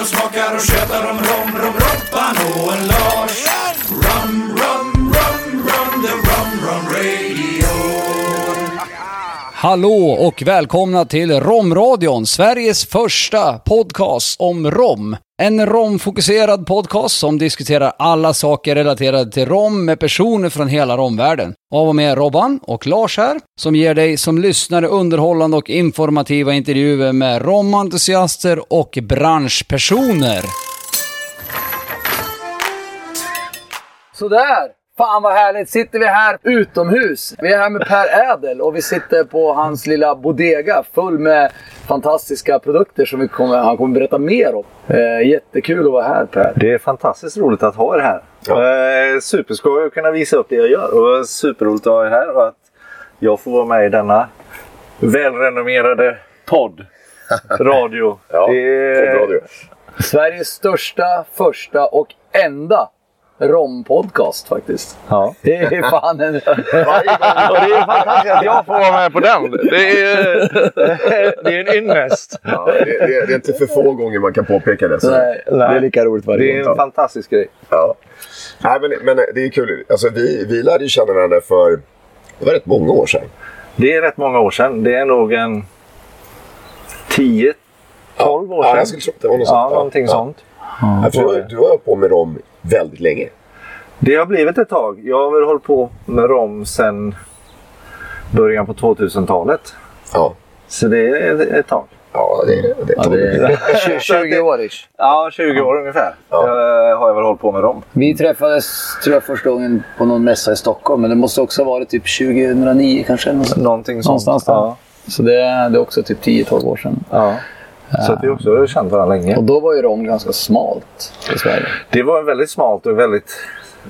och smakar och tjötar om rom, rom, Robban och en Lars. Rum, rum, rum, rum, the rum, rum radio. Hallå och välkomna till Romradion, Sveriges första podcast om rom. En romfokuserad podcast som diskuterar alla saker relaterade till rom med personer från hela romvärlden. Av och med Robban och Lars här, som ger dig som lyssnare underhållande och informativa intervjuer med romentusiaster och branschpersoner. Sådär! Fan vad härligt! Sitter vi här utomhus. Vi är här med Per Ädel och vi sitter på hans lilla bodega full med fantastiska produkter som vi kommer, han kommer berätta mer om. Eh, jättekul att vara här Per. Det är fantastiskt roligt att ha er här. Eh, superskoj att kunna visa upp det jag gör och superroligt att ha er här och att jag får vara med i denna välrenommerade podd. Radio. Ja, det är... radio. Sveriges största, första och enda rompodcast faktiskt. Ja. Det är fan en... Och det är fantastiskt att jag får vara med på den. Det är, det är en ynnest. Ja, det, det, det är inte för få gånger man kan påpeka det. Så. Nej, det är lika roligt Det varje är gång. en fantastisk grej. Ja. Nej, men, men det är kul. Alltså, vi, vi lärde ju känna varandra för det var rätt många år sedan. Det är rätt många år sedan. Det är nog en 10, 12 år Ja, sedan. jag skulle tro att det var något Ja, sånt. någonting ja. sånt. Ja, för du, du har hållit på med rom väldigt länge. Det har blivit ett tag. Jag har väl hållit på med rom sedan början på 2000-talet. Ja, Så det är ett tag. ja det, det, Ja, det är 20 år ish. Ja, 20 år ungefär Ja. eh, har jag väl hållit på med rom. Vi träffades tror jag första gången på någon mässa i Stockholm, men det måste också ha varit typ 2009 kanske. Någonting sånt. Någonstans där. Ja. Så det är, det är också typ 10-12 år sedan. ja. Så att vi också har känt varandra länge. Och då var ju Rom ganska smalt i Sverige. Det var väldigt smalt och väldigt,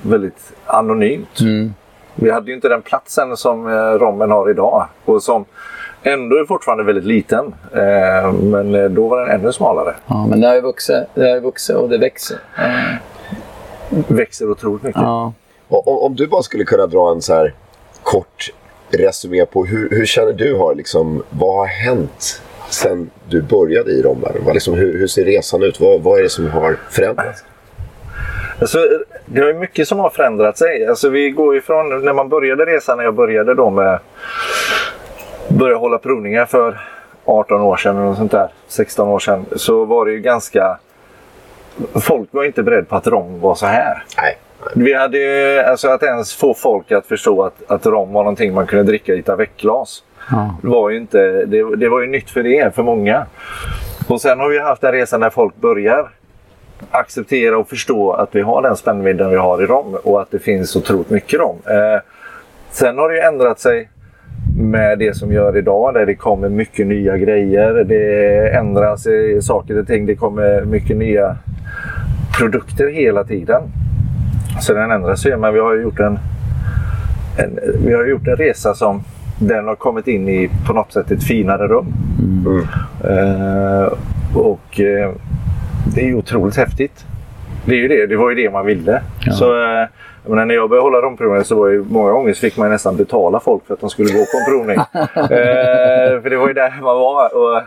väldigt anonymt. Mm. Vi hade ju inte den platsen som eh, rommen har idag. Och som ändå är fortfarande väldigt liten. Eh, men eh, då var den ännu smalare. Ja, men det har ju vuxit, det har ju vuxit och det växer. Växer otroligt mycket. Ja. Och, om, om du bara skulle kunna dra en så här kort resumé på hur, hur känner du har liksom, vad har hänt sen du började i romvärlden? Vad Liksom, hur, hur ser resan ut? Vad, vad är det som har förändrats? Alltså, det är mycket som har förändrat sig. Alltså, vi går ifrån när man började resan, när jag började då med börja hålla provningar för 18 år sedan eller sånt där, 16 år sedan, så var det ju ganska... Folk var inte beredda på att rom var så här. Nej. Vi hade ju- alltså att ens få folk att förstå att, att rom var någonting man kunde dricka i ett aveckglas. Det var ju inte, det, det var ju nytt för det, för många. Och sen har vi haft en resa när folk börjar acceptera och förstå att vi har den spännvidden vi har i rom och att det finns otroligt mycket rom. Eh, sen har det ju ändrat sig med det som gör idag där det kommer mycket nya grejer. Det ändras i saker och ting. Det kommer mycket nya produkter hela tiden. Så den ändras ju. Men vi har ju gjort en, en, vi har gjort en resa som den har kommit in i på något sätt ett finare rum. Eh, och eh, det är ju otroligt häftigt. Det är ju det. Det var ju det man ville. Så, eh, jag menar, när jag började hålla romprovningar så var ju många gånger så fick man nästan betala folk för att de skulle gå på en provning. eh, för det var ju där man var. Och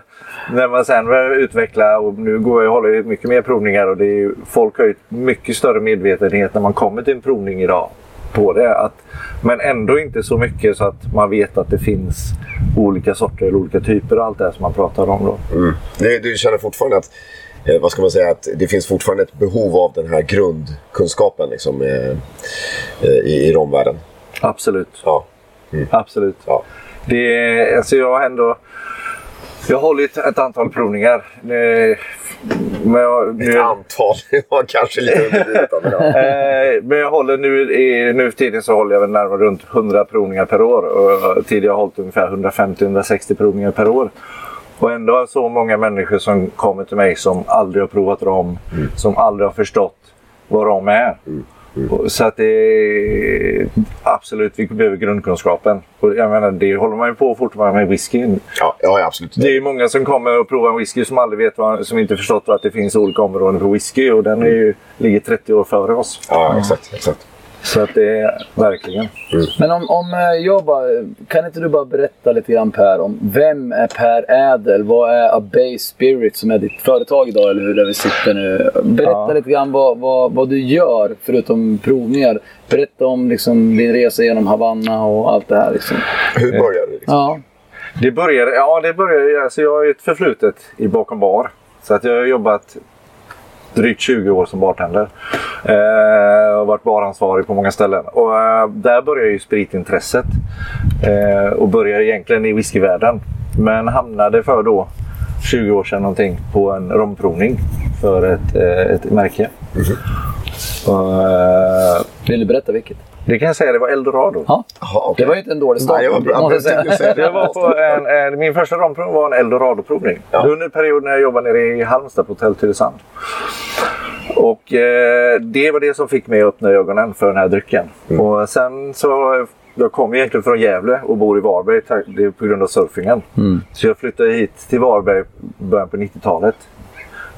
när man sen började utveckla och nu går jag och håller mycket mer provningar och det är ju, folk har ju mycket större medvetenhet när man kommer till en provning idag på det. Att, men ändå inte så mycket så att man vet att det finns olika sorter, olika typer och allt det här som man pratar om då. Mm. Du, du känner fortfarande att, eh, vad ska man säga, att det finns fortfarande ett behov av den här grundkunskapen liksom, eh, eh, i, i romvärlden? Absolut. Ja. Absolut. Ja. Det är, alltså jag har ändå jag har hållit ett antal provningar. Eh, Men jag, Ett antal, det var kanske lite underdrivet. ja. Eh, men jag håller nu, i, nu för tiden så håller jag väl närmare runt 100 provningar per år. Och tidigare har jag hållit ungefär 150-160 provningar per år. Och ändå har så många människor som kommer till mig som aldrig har provat rom. Som aldrig har förstått vad rom är. Och Så att det är absolut, vi behöver grundkunskapen. Och jag menar, det håller man ju på fortfarande med whisky. Ja, ja, absolut. Det är många som kommer och provar en whisky som aldrig vet vad, som inte förstått att det finns olika områden för whisky. Och den är ju, ligger 30 år före oss. Ja, exakt. exakt. Så att det är verkligen. Men om, om eh, jag bara, kan inte du bara berätta lite grann Per om vem är Per Ädel? Vad är A Bay Spirit som är ditt företag idag eller hur där vi sitter nu? Berätta Ja. lite grann vad, vad, vad du gör förutom provningar. Berätta om liksom, din resa genom Havanna och allt det här. Liksom. Hur började det? Liksom? Ja. Det började, ja det började, alltså jag har ju ett förflutet i bakom bar. Så att jag har jobbat drygt 20 år som bartender. Eh, och varit baransvarig på många ställen. Och eh, där började ju spritintresset. Eh, och började egentligen i whiskyvärlden. Men hamnade för då 20 år sedan någonting på en romprovning för ett, eh, ett märke. Och, eh, Vill du berätta vilket? Det kan jag säga, det var Eldorado. Ja. Jaha, okej. Det var ju inte en dålig start. Nej, det var jag Jag tänkte säga. säga Jag var på en, en, min första romprovning var en Eldorado-provning. Ja. Under perioden när jag jobbade nere i Halmstad på Hotell Tylösand. Och eh, det var det som fick mig att öppna ögonen för den här drycken. Och sen så... Jag kom egentligen från Gävle och bor i Varberg det är på grund av surfingen. Så jag flyttade hit till Varberg början på 90-talet.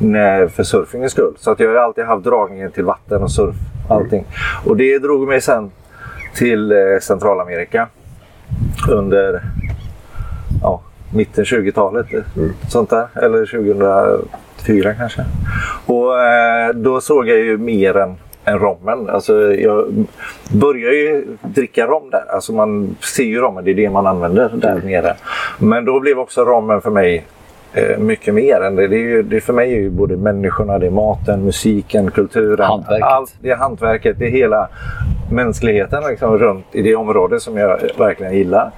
När- För surfingens skull. Så att jag har alltid haft dragningen till vatten och surf. Allting. Och det drog mig sen till eh, Centralamerika under ja, mitten 20-talet. Sånt där. Eller 2004 kanske. Och eh, då såg jag ju mer än, än rommen. Alltså, jag började ju dricka rom där. Alltså man ser ju rommen, det är det man använder där nere. Men då blev också rommen för mig eh, mycket mer än det. Det är, ju, det för mig är ju både människorna, det är maten, musiken, kulturen. Hantverket. Allt, det är hantverket, det är hela mänskligheten liksom, runt i det område som jag verkligen gillar.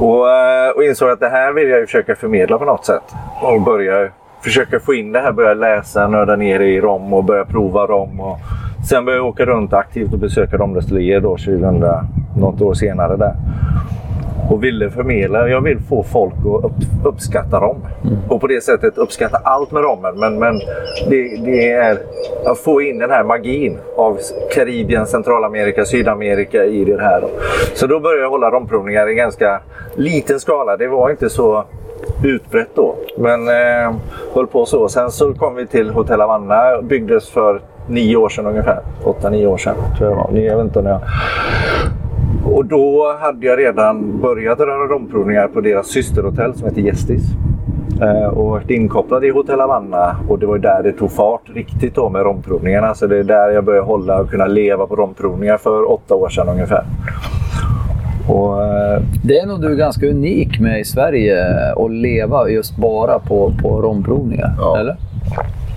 Och, eh, och insåg att det här vill jag ju försöka förmedla på något sätt. Och börja försöka få in det här, börja läsa, nörda ner i rom och börja prova rom. Och sen började jag åka runt aktivt och besöka romdestillerier då 2000, något år senare där. Och ville förmedla, jag vill få folk att upp, uppskatta rom. Och på det sättet uppskatta allt med rommen. Men, men det, det är att få in den här magin av Karibien, Centralamerika, Sydamerika i det här. Så då började jag hålla romprovningar i ganska liten skala. Det var inte så utbrett då. Men eh, höll på så. Sen så kom vi till Hotell Havanna. Byggdes för nio år sedan ungefär. Åtta, nio år sedan tror jag det var. Jag vet inte när jag... Och då hade jag redan börjat göra romprovningar på deras systerhotell som heter Gästis. Eh, och varit inkopplad i Hotell Havanna och det var där det tog fart riktigt då med romprovningarna. Så det är där jag började hålla och kunna leva på romprovningar för åtta år sedan ungefär. Och, eh, Det är nog du ganska unik med i Sverige att leva just bara på, på romprovningar. Ja. Eller?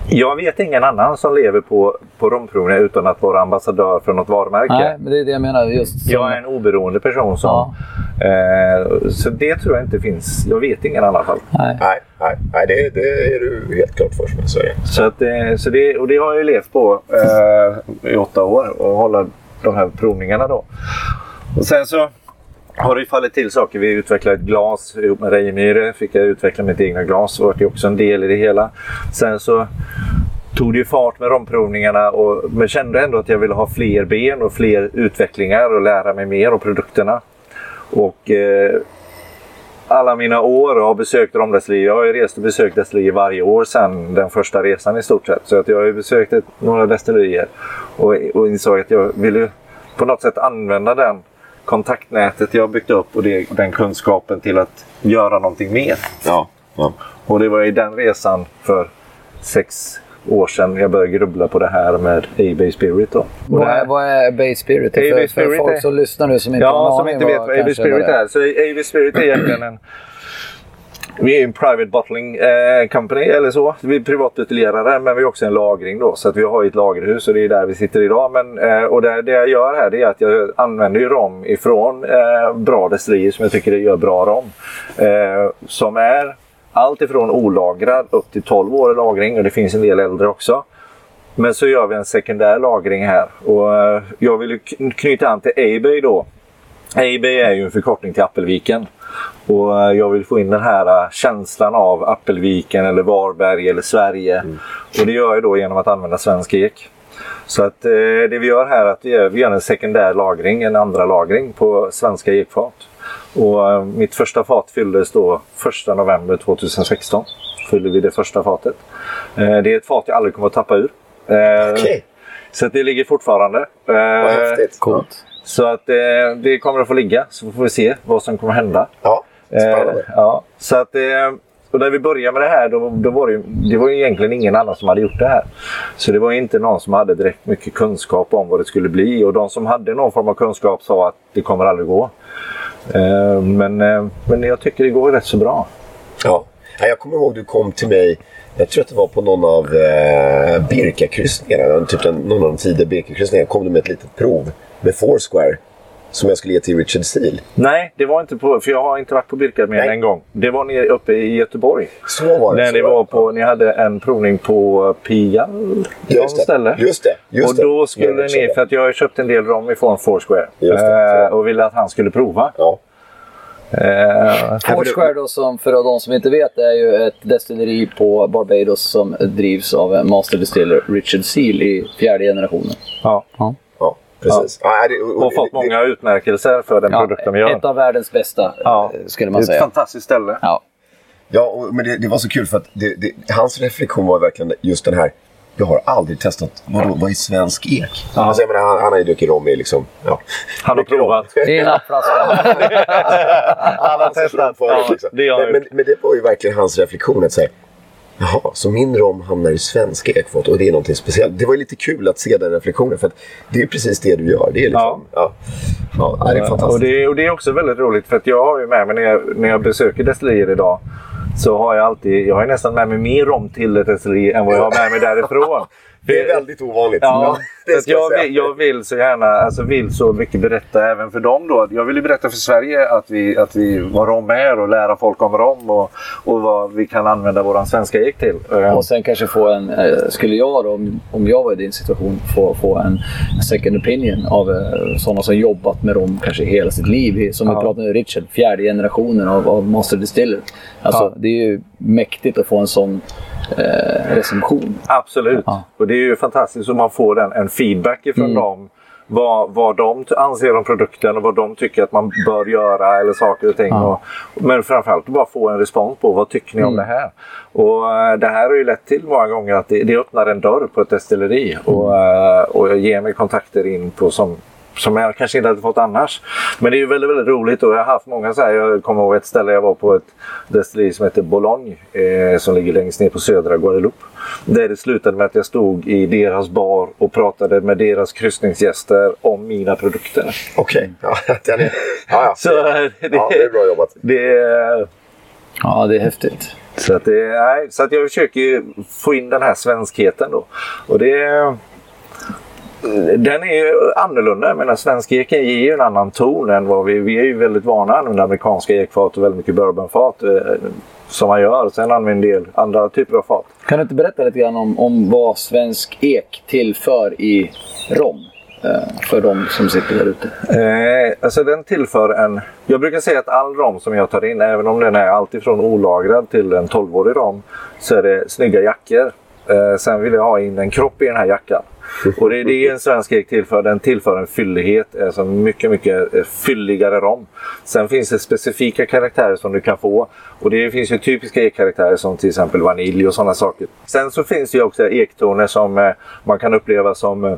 Jag vet ingen annan som lever på, på romprovningar utan att vara ambassadör för något varumärke. Nej, men det är det jag menar. Just som- Jag är en oberoende person som... Eh, så det tror jag inte finns. Jag vet ingen i alla fall. Nej. Nej, nej, nej det, det är du helt klart för som så. Så att, eh, så det, och det har jag levt på eh, i åtta år och hålla de här provningarna då. Och sen så har det ju fallit till saker. Vi utvecklade ett glas ihop med Reijemyre. Fick jag utveckla mitt egna glas Det var det också en del i det hela. Sen så tog det ju fart med romprovningarna och men kände ändå att jag ville ha fler ben och fler utvecklingar och lära mig mer om produkterna. Och eh, alla mina år och har besökt romdestillerier. Jag har ju rest och besökt destillerier varje år sedan den första resan i stort sett. Så att jag har ju besökt några destillerier och, och insåg att jag ville på något sätt använda den kontaktnätet jag har byggt upp och det, den kunskapen till att göra någonting mer. Ja, ja. Och det var i den resan för sex år sedan jag började grubbla på det här med A-Bay Spirit. Då. Vad här- är, vad är Bay Spirit? A-Bay För, för Spirit folk är- som lyssnar nu som inte Ja, som inte vet vad AB kanske Spirit det är. Så AB Spirit är egentligen en... Vi är en private bottling eh, company eller så. Vi är privatbuteljerare men vi är också en lagring då. Så att vi har ett lagerhus och det är där vi sitter idag. Men, eh, och det, det jag gör här det är att jag använder ju rom ifrån eh, bra destillerier som jag tycker det gör bra rom. Eh, som är allt ifrån olagrad upp till 12 år i lagring och det finns en del äldre också. Men så gör vi en sekundär lagring här. Och eh, jag vill knyta an till A-Bay då. A-Bay är ju en förkortning till Appelviken. Och eh, jag vill få in den här eh, känslan av Appelviken eller Varberg eller Sverige. Och det gör jag då genom att använda svensk ek. Så att eh, det vi gör här är att vi gör, vi gör en sekundär lagring, en andra lagring på svenska ekfat. Och eh, mitt första fat fylldes då 1 november 2016. Fyllde vi det första fatet. Eh, det är ett fat jag aldrig kommer att tappa ur. Eh, Okej. Så att det ligger fortfarande. Vad häftigt. Coolt. så att eh, det kommer att få ligga. Så får vi se vad som kommer hända. Ja, spännande. Eh, ja, så att, eh, och när vi började med det här då, då var det, ju- det var ju egentligen ingen annan som hade gjort det här. Så det var inte någon som hade direkt mycket kunskap om vad det skulle bli. Och de som hade någon form av kunskap sa att det kommer aldrig gå. Eh, men, men jag tycker det går rätt så bra. Ja. Ja, Jag kommer ihåg du kom till mig, jag tror att det var på någon av eh, Birka-kryssningarna, typ den, någon av de tidiga Birka-kryssningarna, kom du med ett litet prov med Foursquare som jag skulle ge till Richard Steele. Nej, det var inte på, för jag har inte varit på Birka mer än Nej. en gång. Det var nere uppe i Göteborg. Så var det. När så ni, var det. på, ni hade en provning på Pigalle Just det, ställe. just det, just och det. då skulle jag ni, för att jag har ju köpt en del rom ifrån Foursquare. Just det, eh, och ville att han skulle prova. Ja. Eh, Foursquare då, som för de som inte vet, är ju ett destilleri på Barbados som drivs av Master Distiller Richard Seal i fjärde generationen. ja. Ja. Ja, precis. Ja. det, Och fått många utmärkelser för den produkten vi gör. ett av världens bästa, Ja. eh, skulle det man är ett säga. fantastiskt ställe. Ja. Ja, och, men det, det var så kul för att det, det, hans reflektion var verkligen just den här. Jag har aldrig testat, vadå, vad är svensk ek? Alltså, jag menar, han, han har ju druckit rom i liksom... Ja. Han har provat. Det är en. Han har testat. Förut, Ja, liksom. det har men, men, men det var ju verkligen hans reflektion att säga Jaha, så min rom hamnar i svenska ekfat och det är någonting speciellt. Det var lite kul att se den reflektionen för att det är precis det du gör. Det är liksom, ja. Ja, det är fantastiskt. Och det, och det är också väldigt roligt för att jag har ju med mig när jag, när jag besöker destillerier idag så har jag alltid, jag har nästan med mig mer rom till ett destilleri än vad jag har med mig därifrån. Det är väldigt ovanligt. Ja, ska jag vill, jag vill så gärna, alltså vill så mycket berätta även för dem då. Jag vill ju berätta för Sverige att vi, att vi vad rom är och lära folk om rom och, och vad vi kan använda våran svenska ek till. Eh, Och sen kanske få en, eh, skulle jag då, om, jag var i din situation, få, få en second opinion av eh, sådana som jobbat med rom kanske hela sitt liv. Som vi Ja. pratade med Richard, fjärde generationen av, av Master Distiller. Alltså, Ja. Det är ju mäktigt att få en sån eh, recension. Absolut. Ja. Och det är ju fantastiskt om man får den, en feedback ifrån Mm. dem. Vad, vad de anser om produkten och vad de tycker att man bör göra eller saker och ting. Ja. Och, men framförallt bara få en respons på vad tycker ni om Mm. det här? Och eh, det här har ju lett till många gånger att det, det öppnar en dörr på ett destilleri och, Mm. eh, och ger mig kontakter in på som som jag kanske inte hade fått annars. Men det är ju väldigt, väldigt roligt och jag har haft många så här. Jag kommer ihåg ett ställe jag var på ett destilleri som heter Boulogne eh, som ligger längst ner på södra Guadeloupe. Där det slutade med att jag stod i deras bar och pratade med deras kryssningsgäster om mina produkter. Okej. Är, ja, ja. Så eh, det, ja, det är bra jobbat. det, Ja, det är häftigt. så, att det, nej, så att jag försöker ju få in den här svenskheten då. Och det... Den är ju annorlunda. Jag menar, svensk ek ger ju en annan ton än vad vi... Vi är ju väldigt vana att använda amerikanska ekfat och väldigt mycket bourbonfat eh, som man gör. Sen använder en del andra typer av fat. Kan du inte berätta lite grann om, om vad svensk ek tillför i rom? Eh, för de som sitter där ute. Eh, alltså den tillför en... Jag brukar säga att all rom som jag tar in, även om den är alltifrån olagrad till en 12-årig rom, så är det snygga jackor. Eh, sen vill jag ha in en kropp i den här jackan. Och det är det en svensk ek tillför. Den tillför en fyllighet. Alltså mycket, mycket eh, fylligare rom. Sen finns det specifika karaktärer som du kan få. Och det finns ju typiska ekkaraktärer som till exempel vanilj och sådana saker. Sen så finns det ju också ektoner som eh, man kan uppleva som eh,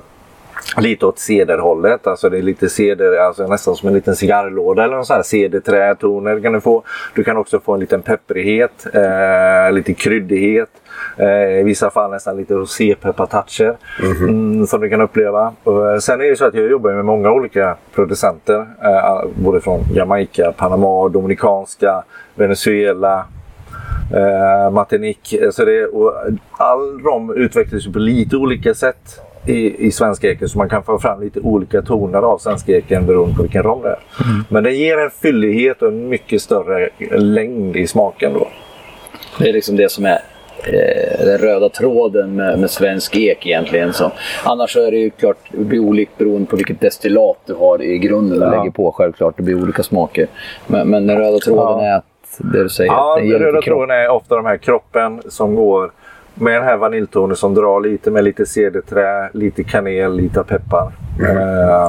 lite åt cederhållet. Alltså det är lite ceder, alltså nästan som en liten cigarrlåda eller någon sån här cederträtoner kan du få. Du kan också få en liten pepprighet, eh, lite kryddighet. Eh, I vissa fall nästan lite rosépeppartoucher mm, som du kan uppleva. Och, eh, sen är det så att jag jobbar med många olika producenter. Eh, både från Jamaica, Panama, Dominikanska, Venezuela, eh, Martinique. Så det, och all rom utvecklas på lite olika sätt i, i svenska eken så man kan få fram lite olika toner av svenska eken beroende på vilken rom det är. Men den ger en fyllighet och en mycket större längd i smaken då. Det är liksom det som är eh, den röda tråden med, med svensk ek egentligen. Så, annars är det ju klart, det blir olikt beroende på vilket destillat du har i grunden och Ja. lägger på självklart. Det blir olika smaker. Men, men den röda tråden Ja. är att det du säger, Ja, att den röda tråden är ofta de här kroppen som går med den här vaniljtonen som drar lite med lite cederträ, lite kanel, lite peppar. Eh,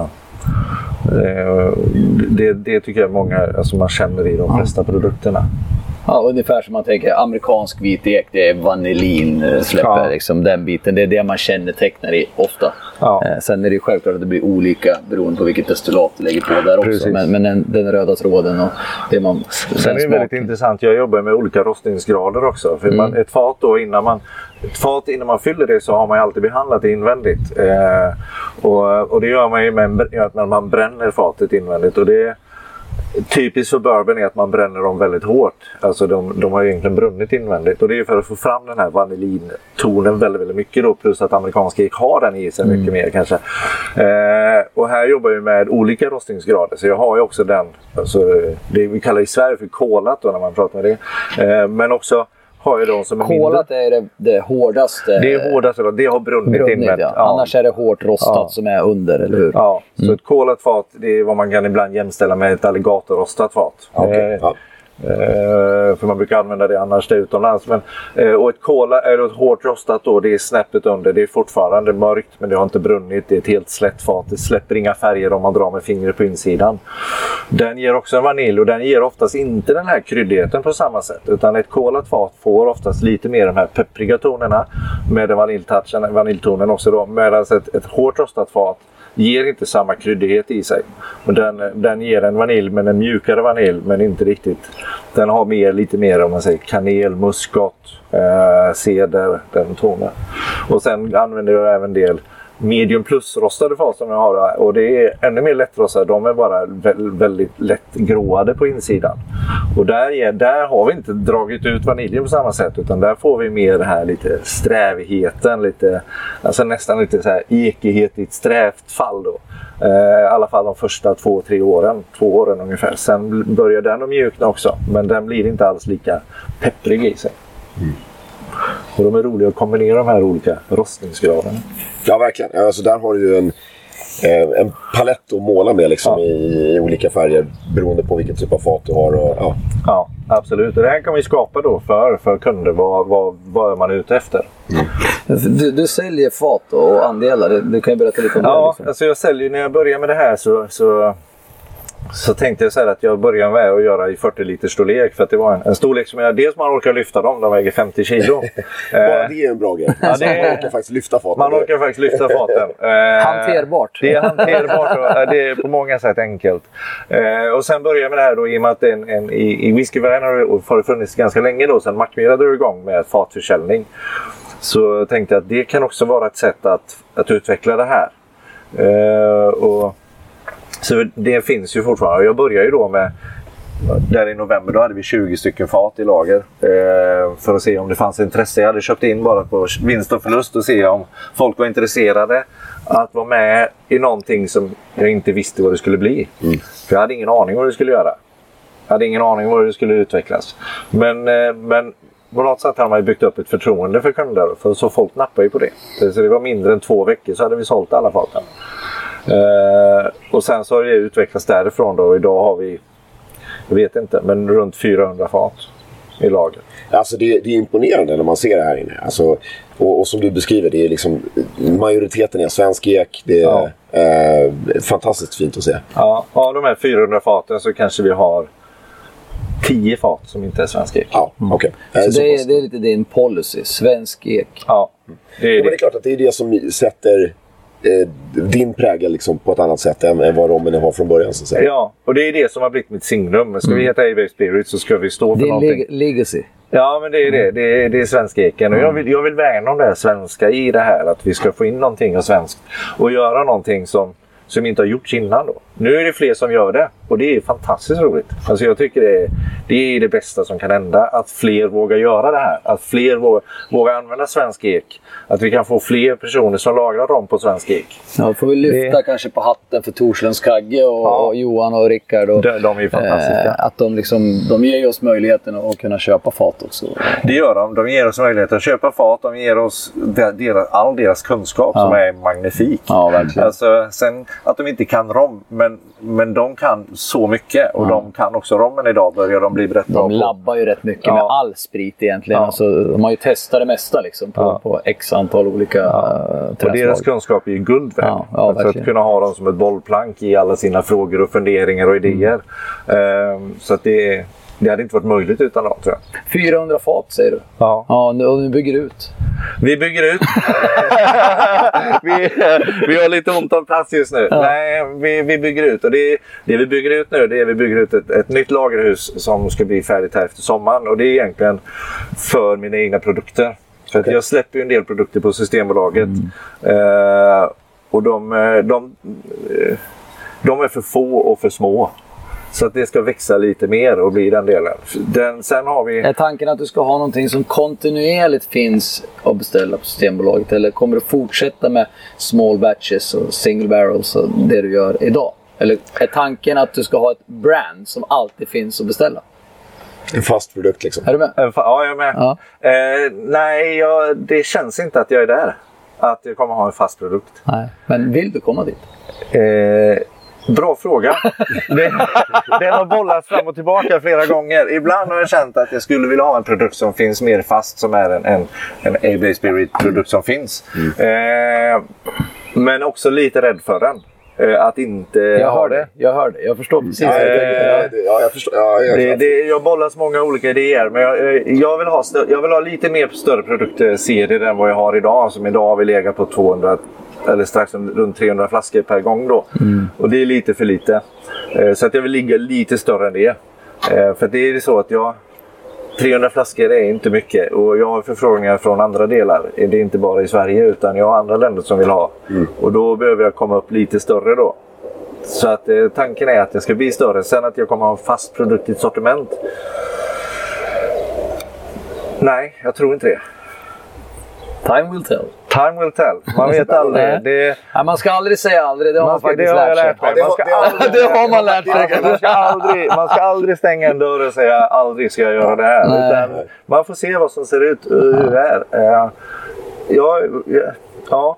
eh, det, det tycker jag många, alltså man känner i de flesta produkterna. Ja, ungefär som man tänker amerikansk vit ek, det är vanillin eh, släpper. Ja. Liksom, den biten. Det är det man kännetecknar i ofta. Ja. Eh, sen är det självklart att det blir olika beroende på vilket destillat du lägger på där också. Precis. Men, men den, den röda tråden och det man... Sen är det väldigt intressant, jag jobbar med olika rostningsgrader också. För man, ett fat då innan man, ett fat innan man fyller det så har man alltid behandlat det invändigt. Eh, och, och det gör man ju med, att man bränner fatet invändigt. Och det, Typiskt för bourbon är att man bränner dem väldigt hårt. Alltså de, de har ju egentligen brunnit invändigt. Och det är för att få fram den här vanillintonen väldigt, väldigt mycket. Då, plus att amerikanska ek har den i sig mycket mer kanske. Eh, och här jobbar vi med olika rostningsgrader. Så jag har ju också den, alltså, det vi kallar i Sverige för kolat då när man pratar med det. Eh, men också har jag de som är mindre. Kolat är det, det hårdaste. Det är hårdast, det har brunnit, brunnit, invändigt. ja. Annars är det hårt rostat Ja. som är under, eller hur? Ja, så Mm. ett kolat fat det är vad man kan ibland jämställa med ett alligatorrostat fat. Ja. Eh, Eh, för man brukar använda det annars det utomlands. Men, eh, och ett kola är ett hårt rostat då, det är snäppet under. Det är fortfarande mörkt men det har inte brunnit. Det är ett helt slätt fat. Det släpper inga färger om man drar med fingret på insidan. Den ger också en vanilj och den ger oftast inte den här kryddigheten på samma sätt. Utan ett kolat fat får oftast lite mer de här peppriga tonerna med den vaniljtouchen, vaniljtonen också då. Medan ett, ett hårt rostat fat ger inte samma kryddighet i sig. Och den, den ger en vanilj, men en mjukare vanilj, men inte riktigt. Den har mer, lite mer om man säger kanel, muskat, eh, ceder, den tonen. Och sen använder jag även en del medium plus-rostade fat som jag har. Och det är ännu mer lättrostade. De är bara väldigt lätt gråade på insidan. Och där, är, där har vi inte dragit ut vaniljen på samma sätt. Utan där får vi mer den här lite strävigheten. Lite, alltså nästan lite så här ekighet i ett strävt fall. Då. Eh, I alla fall de första två, tre åren. Två åren ungefär. Sen börjar den att mjukna också. Men den blir inte alls lika pepprig i sig. Mm. Och de är roliga att kombinera de här olika rostningsgraderna. Ja, verkligen. Alltså, där har du ju en, eh, en palett att måla med liksom, Ja. i, i olika färger beroende på vilken typ av fat du har. Och, ja. Ja, absolut. Och det här kan vi skapa då för, för kunder. Vad, vad, vad är man ute efter? Du, du säljer fat och andelar. Du, du kan ju berätta lite om det. Ja, Liksom. alltså jag säljer, när jag började med det här så, så, så tänkte jag så här att jag började med att göra i 40 liters storlek. För att det var en, en storlek som jag, dels man orkar lyfta dem, de väger 50 kilo. Bara Eh, det är en bra grej. Ja, det Man orkar faktiskt lyfta faten. Man orkar faktiskt lyfta faten. Eh, Hanterbart. Det är hanterbart och eh, det är på många sätt enkelt. Eh, och sen började jag med det här då i och med att en, en, i, i whiskyvärlden har det- funnits ganska länge då sedan Mackmyra drog igång med fatförsäljning. Så tänkte jag att det kan också vara ett sätt att, att utveckla det här. Eh, och, så det finns ju fortfarande. Jag började ju då med där i november då hade vi 20 stycken fat i lager. Eh, för att se om det fanns intresse. Jag hade köpt in bara på vinst och förlust och se om folk var intresserade att vara med i någonting som jag inte visste vad det skulle bli. För jag hade ingen aning vad det skulle göra. Jag hade ingen aning vad det skulle utvecklas. Men, eh, men på något sätt har man ju byggt upp ett förtroende för kunder. För så folk nappar ju på det. Så det var mindre än två veckor så hade vi sålt alla faten. Eh, och sen så har det utvecklats därifrån då. Och idag har vi, jag vet inte, men runt 400 fat i lager. Alltså det, det är imponerande när man ser det här inne. Alltså, och, och som du beskriver, det är liksom, majoriteten är svensk ek. Det är Ja. eh, fantastiskt fint att se. Ja, av de här 400 faten så kanske vi har 10 fat som inte är svensk ek. Ja, okej. Eh, Så så det, är, det är lite din policy. Svensk ek. Ja, det är Ja, men det är det. klart att det är det som sätter din prägel liksom, på ett annat sätt än, än vad rommen har från början. Så att säga. Ja, och det är det som har blivit mitt signum. Ska vi heta Avex Spirit så ska vi stå för Din någonting. leg- legacy. Ja, men det är det. Det är, det är svenska eken. Och jag vill, jag vill värna om det här svenska i det här. Att vi ska få in någonting av svenskt. Och göra någonting som, som inte har gjorts innan då. Nu är det fler som gör det. Och det är fantastiskt roligt. Alltså jag tycker det är, det är det bästa som kan hända. Att fler vågar göra det här. Att fler vågar, vågar använda svensk ek. Att vi kan få fler personer som lagrar rom på svensk ek. Ja, får vi lyfta Det- kanske på hatten för Torslunds Kagge och, Ja. och Johan och Rickard. Och, De, de är fantastiska. eh, att de, liksom, de ger oss möjligheten att kunna köpa fat också. Det gör de. De ger oss möjlighet att köpa fat. De ger oss de- deras, all deras kunskap Ja. som är magnifik. Ja, verkligen. Alltså, sen att de inte kan rom, men, men de kan så mycket. Och de kan också rommen idag, börjar de bli rätt bra De labbar ju rätt mycket Ja. med all sprit egentligen. Ja. Alltså, de har ju testat det mesta liksom, på, Ja. på x antal olika ja. Och deras kunskap är ju guld värd. Ja, ja, för att kunna ha dem som ett bollplank i alla sina frågor och funderingar och idéer. Ehm, så att det är, det hade inte varit möjligt utan dem tror jag. 400 fat säger du? Ja. Ja, nu, och nu bygger du ut. Vi bygger ut. vi, vi har lite ont om plats just nu. Nej, vi, vi bygger ut. Och det, det vi bygger ut nu det är vi bygger ut ett, ett nytt lagerhus som ska bli färdigt här efter sommaren. Och det är egentligen för mina egna produkter. För att jag släpper ju en del produkter på Systembolaget. Eh, och de, eh, de, eh, de är för få och för små. Så att det ska växa lite mer och bli den delen. Den, sen har vi... Är tanken att du ska ha någonting som kontinuerligt finns att beställa på Systembolaget? Eller kommer du fortsätta med small batches och single barrels och det du gör idag? Eller är tanken att du ska ha ett brand som alltid finns att beställa? En fast produkt liksom. Är du med? Ja, jag är med. Ja. Eh, nej, jag, det känns inte att jag är där. Att jag kommer ha en fast produkt. Nej. Men vill du komma dit? Eh, bra fråga. det, den har bollats fram och tillbaka flera gånger. Ibland har jag känt att jag skulle vilja ha en produkt som finns mer fast, som är en, en, en A-Bay Spirit-produkt som finns. Eh, men också lite rädd för den. Eh, att inte Jag ha det. Jag hör det. Jag förstår precis. Ja, det, ja, jag förstår. Ja, jag, Det, det, jag bollas många olika idéer, men jag, eh, jag, vill ha jag vill ha lite mer större produktserier än vad jag har idag. Som idag har vi legat på 200 eller strax runt 300 flaskor per gång. Då. Och det är lite för lite. Eh, Så att jag vill ligga lite större än det. Eh, För att det är så att jag... 300 flaskor är inte mycket och jag har förfrågningar från andra delar. Det är inte bara i Sverige utan jag har andra länder som vill ha. Och då behöver jag komma upp lite större då. Så att eh, tanken är att det ska bli större. Sen att jag kommer ha en fast produkt i ett sortiment. Nej, jag tror inte det. Time will tell. Time will tell. Man vet aldrig. Det, Ja, man ska aldrig säga aldrig. Det har man, man faktiskt lärt sig. Ja, det Man har- ska det har- aldrig- Det har man lärt sig. Man ska, aldrig, man ska aldrig stänga en dörr och säga aldrig ska jag göra det här. Utan man får se vad som ser ut och hur det är. Eh, Jag, jag, ja.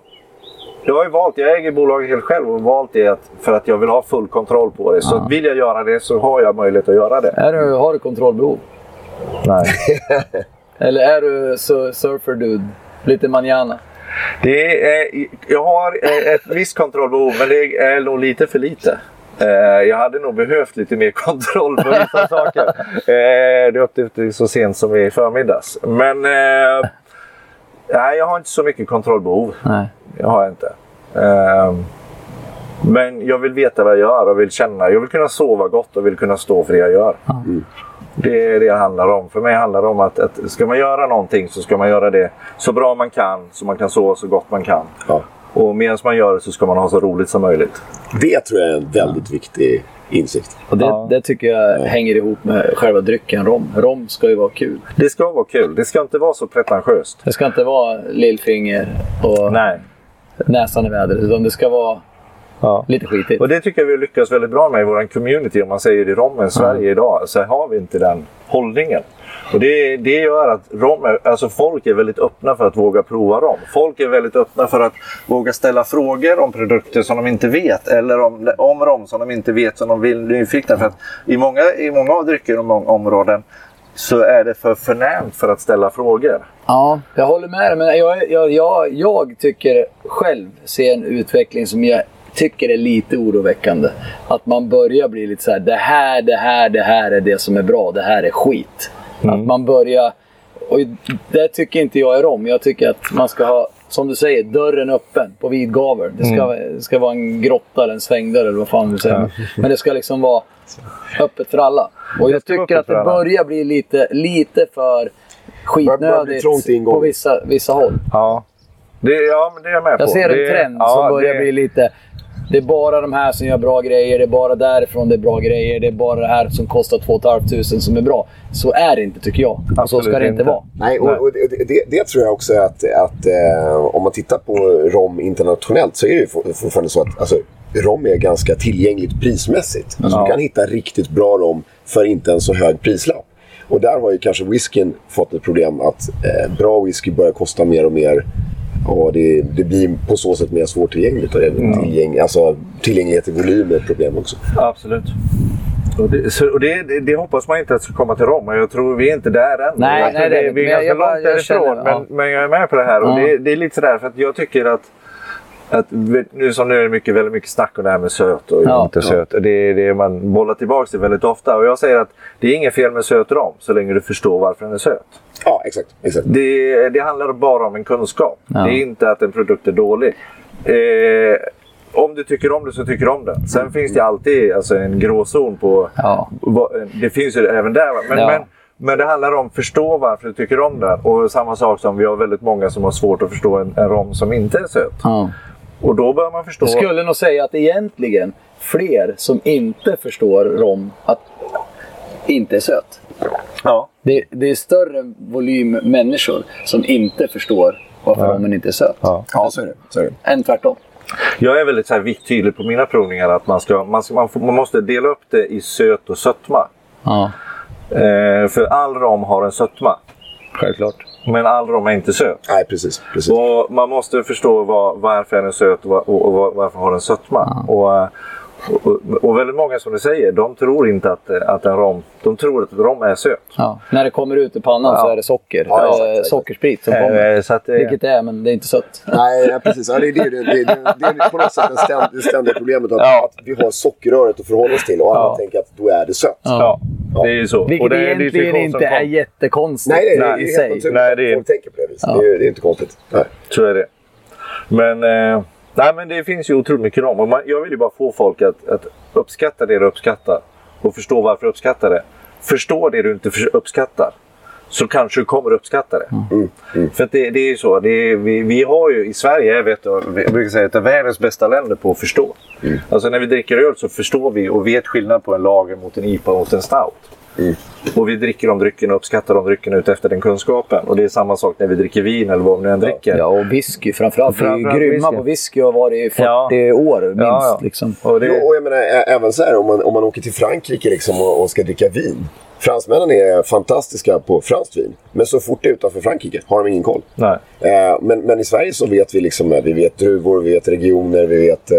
jag har ju valt, jag äger bolaget helt själv och valt det för att jag vill ha full kontroll på det. Så vill jag göra det så har jag möjlighet att göra det. Är du, har du kontrollbehov? Nej. Eller är du su- surfer dude? Lite manana? Det är, jag har eh, ett visst kontrollbehov, men det är nog lite för lite. Eh, Jag hade nog behövt lite mer kontroll på vissa saker. Eh, Det upptäckte jag så sent som i förmiddags. Men nej, jag har inte så mycket kontrollbehov. Nej. Det har jag inte. Eh, Men jag vill veta vad jag gör och vill känna. Jag vill kunna sova gott och vill kunna stå för det jag gör. Det är det det handlar om. För mig handlar det om att, att ska man göra någonting så ska man göra det så bra man kan. Så man kan sova så gott man kan. Ja. Och medan man gör det så ska man ha så roligt som möjligt. Det tror jag är en väldigt viktig insikt. Och det, Ja. det tycker jag hänger ihop med själva drycken rom. Rom ska ju vara kul. Det ska vara kul. Det ska inte vara så pretentiöst. Det ska inte vara lillfinger och Nej. näsan i vädret. Utan det ska vara Ja. lite skitigt. Och det tycker jag vi har lyckats väldigt bra med i vår community. Om man säger i rommen Sverige idag så har vi inte den hållningen. Och det, det gör att rom är, alltså folk är väldigt öppna för att våga prova rom. Folk är väldigt öppna för att våga ställa frågor om produkter som de inte vet. Eller om, om rom som de inte vet som de vill nyfikna. För att i många, i många av drycker och många områden så är det för förnämt för att ställa frågor. Ja, jag håller med dig. Men jag, jag, jag, jag tycker själv ser en utveckling som jag tycker är lite oroväckande. Att man börjar bli lite så här, det här, det här, det här är det som är bra, det här är skit. Att man börjar... Och det tycker inte jag är om. Jag tycker att man ska ha, som du säger, dörren öppen på vid gavel. Det ska, det ska vara en grotta eller en svängdörr eller vad fan du säger. Men det ska liksom vara öppet för alla. Och jag tycker att det börjar bli lite, lite för skitnödigt på vissa, vissa håll. Ja. Det, ja, men det är jag med på. Jag ser en det, trend ja, som börjar det- bli lite... Det är bara de här som gör bra grejer, det är bara därifrån det är bra grejer, det är bara det här som kostar 2 500 som är bra. Så är det inte tycker jag. Och så ska det inte inte. vara. Nej, och, och det, det, det tror jag också att, att eh, om man tittar på rom internationellt så är det ju for- fortfarande så att alltså, rom är ganska tillgängligt prismässigt. Alltså, Ja. Du kan hitta riktigt bra rom för inte en så hög prislapp. Och där har ju kanske whiskyn fått ett problem att eh, bra whisky börjar kosta mer och mer. Och det, det blir på så sätt mer svårtillgängligt. Och det, tillgäng, alltså, tillgänglighet i volym är ett problem också. Absolut. Och, det, så, och det, det, det hoppas man inte att ska komma till Rom. Och Jag tror vi är inte där än. Nej, jag tror nej, det är vi är. Men ganska långt jag därifrån. känner- ja. men, men jag är med på det här. Och Ja. det, det är lite sådär för att jag tycker att att, nu som nu är det mycket, väldigt mycket snack om det här med söt och Ja, inte ja. söt. Det är det man bollar tillbaka till väldigt ofta. Och jag säger att det är inget fel med söt rom så länge du förstår varför den är söt. Ja, exakt. exakt. Det, det handlar bara om en kunskap. Ja. Det är inte att en produkt är dålig. Eh, om du tycker om det så tycker du om den. Sen finns det alltid alltså, en gråzon på... Ja. Det finns ju även där. Men, Ja. men, men det handlar om att förstå varför du tycker om den. Och samma sak som vi har väldigt många som har svårt att förstå en, en rom som inte är söt. Ja. Och då bör man förstå... Jag skulle nog säga att egentligen fler som inte förstår rom att inte är söt. Ja. Det, det är större volym människor som inte förstår varför rommen inte är söt. Ja. Ja, så är det. Så är det. Än tvärtom. Jag är väldigt så här, vitt tydlig på mina provningar att man, ska, man, ska, man, får, man måste dela upp det i söt och sötma. Ja, Eh, för all rom har en sötma. självklart. Men all rom är inte söt. Nej, precis. precis. Och man måste förstå vad, varför den är söt och, var- och, och, var- varför har den sötma. Och, eh, och, och väldigt många som du säger, de tror inte att, eh, att en rom, de tror att rom är söt. Ja. När det kommer ut ur pannan så är det socker. Ja, eh, exakt, exakt. sockersprit som kommer. Eh, så att, eh, Vilket det är, men det är inte sött. Nej, ja, precis. Ja, det, är det, det, det, det, det är på något sätt det ständ, det ständiga problemet att, Ja. att vi har sockerröret att förhålla oss till och alla Ja. tänker att då är det sött. ja, det är ju så. Vilket och det är en egentligen inte är jättekonstigt Nej, nej, det är i helt naturligt Nej, att det är- folk tänker på det viset. Det, är, det är inte konstigt. Nej. Så är det. Men, eh, nej, men det finns ju otroligt mycket. Och man, jag vill ju bara få folk att, att uppskatta det du uppskattar. Och förstå varför du uppskattar det. Förstå det du inte för- uppskattar. Så kanske du kommer uppskatta det. För att det, det är ju så. Det är, vi, vi har ju i Sverige, jag vet, jag brukar säga, ett av världens bästa länder på att förstå. Alltså när vi dricker öl så förstår vi och vet skillnad på en lager mot en IPA och mot en stout. Och vi dricker de dryckerna och uppskattar de dryckerna ut efter den kunskapen. Och det är samma sak när vi dricker vin eller vad vi nu än dricker. Ja, och whisky framförallt. Vi är ju Framförallt grymma whisky. på whisky och har varit i 40 Ja. år minst. Ja, ja. Liksom. Och det, och jag menar, även så här, om man, om man åker till Frankrike liksom och, och ska dricka vin. Fransmännen är fantastiska på franskt vin. Men så fort det är utanför Frankrike har de ingen koll. nej. Eh, men, men i Sverige så vet vi liksom, eh, vi vet druvor, vi vet regioner, vi vet... Eh,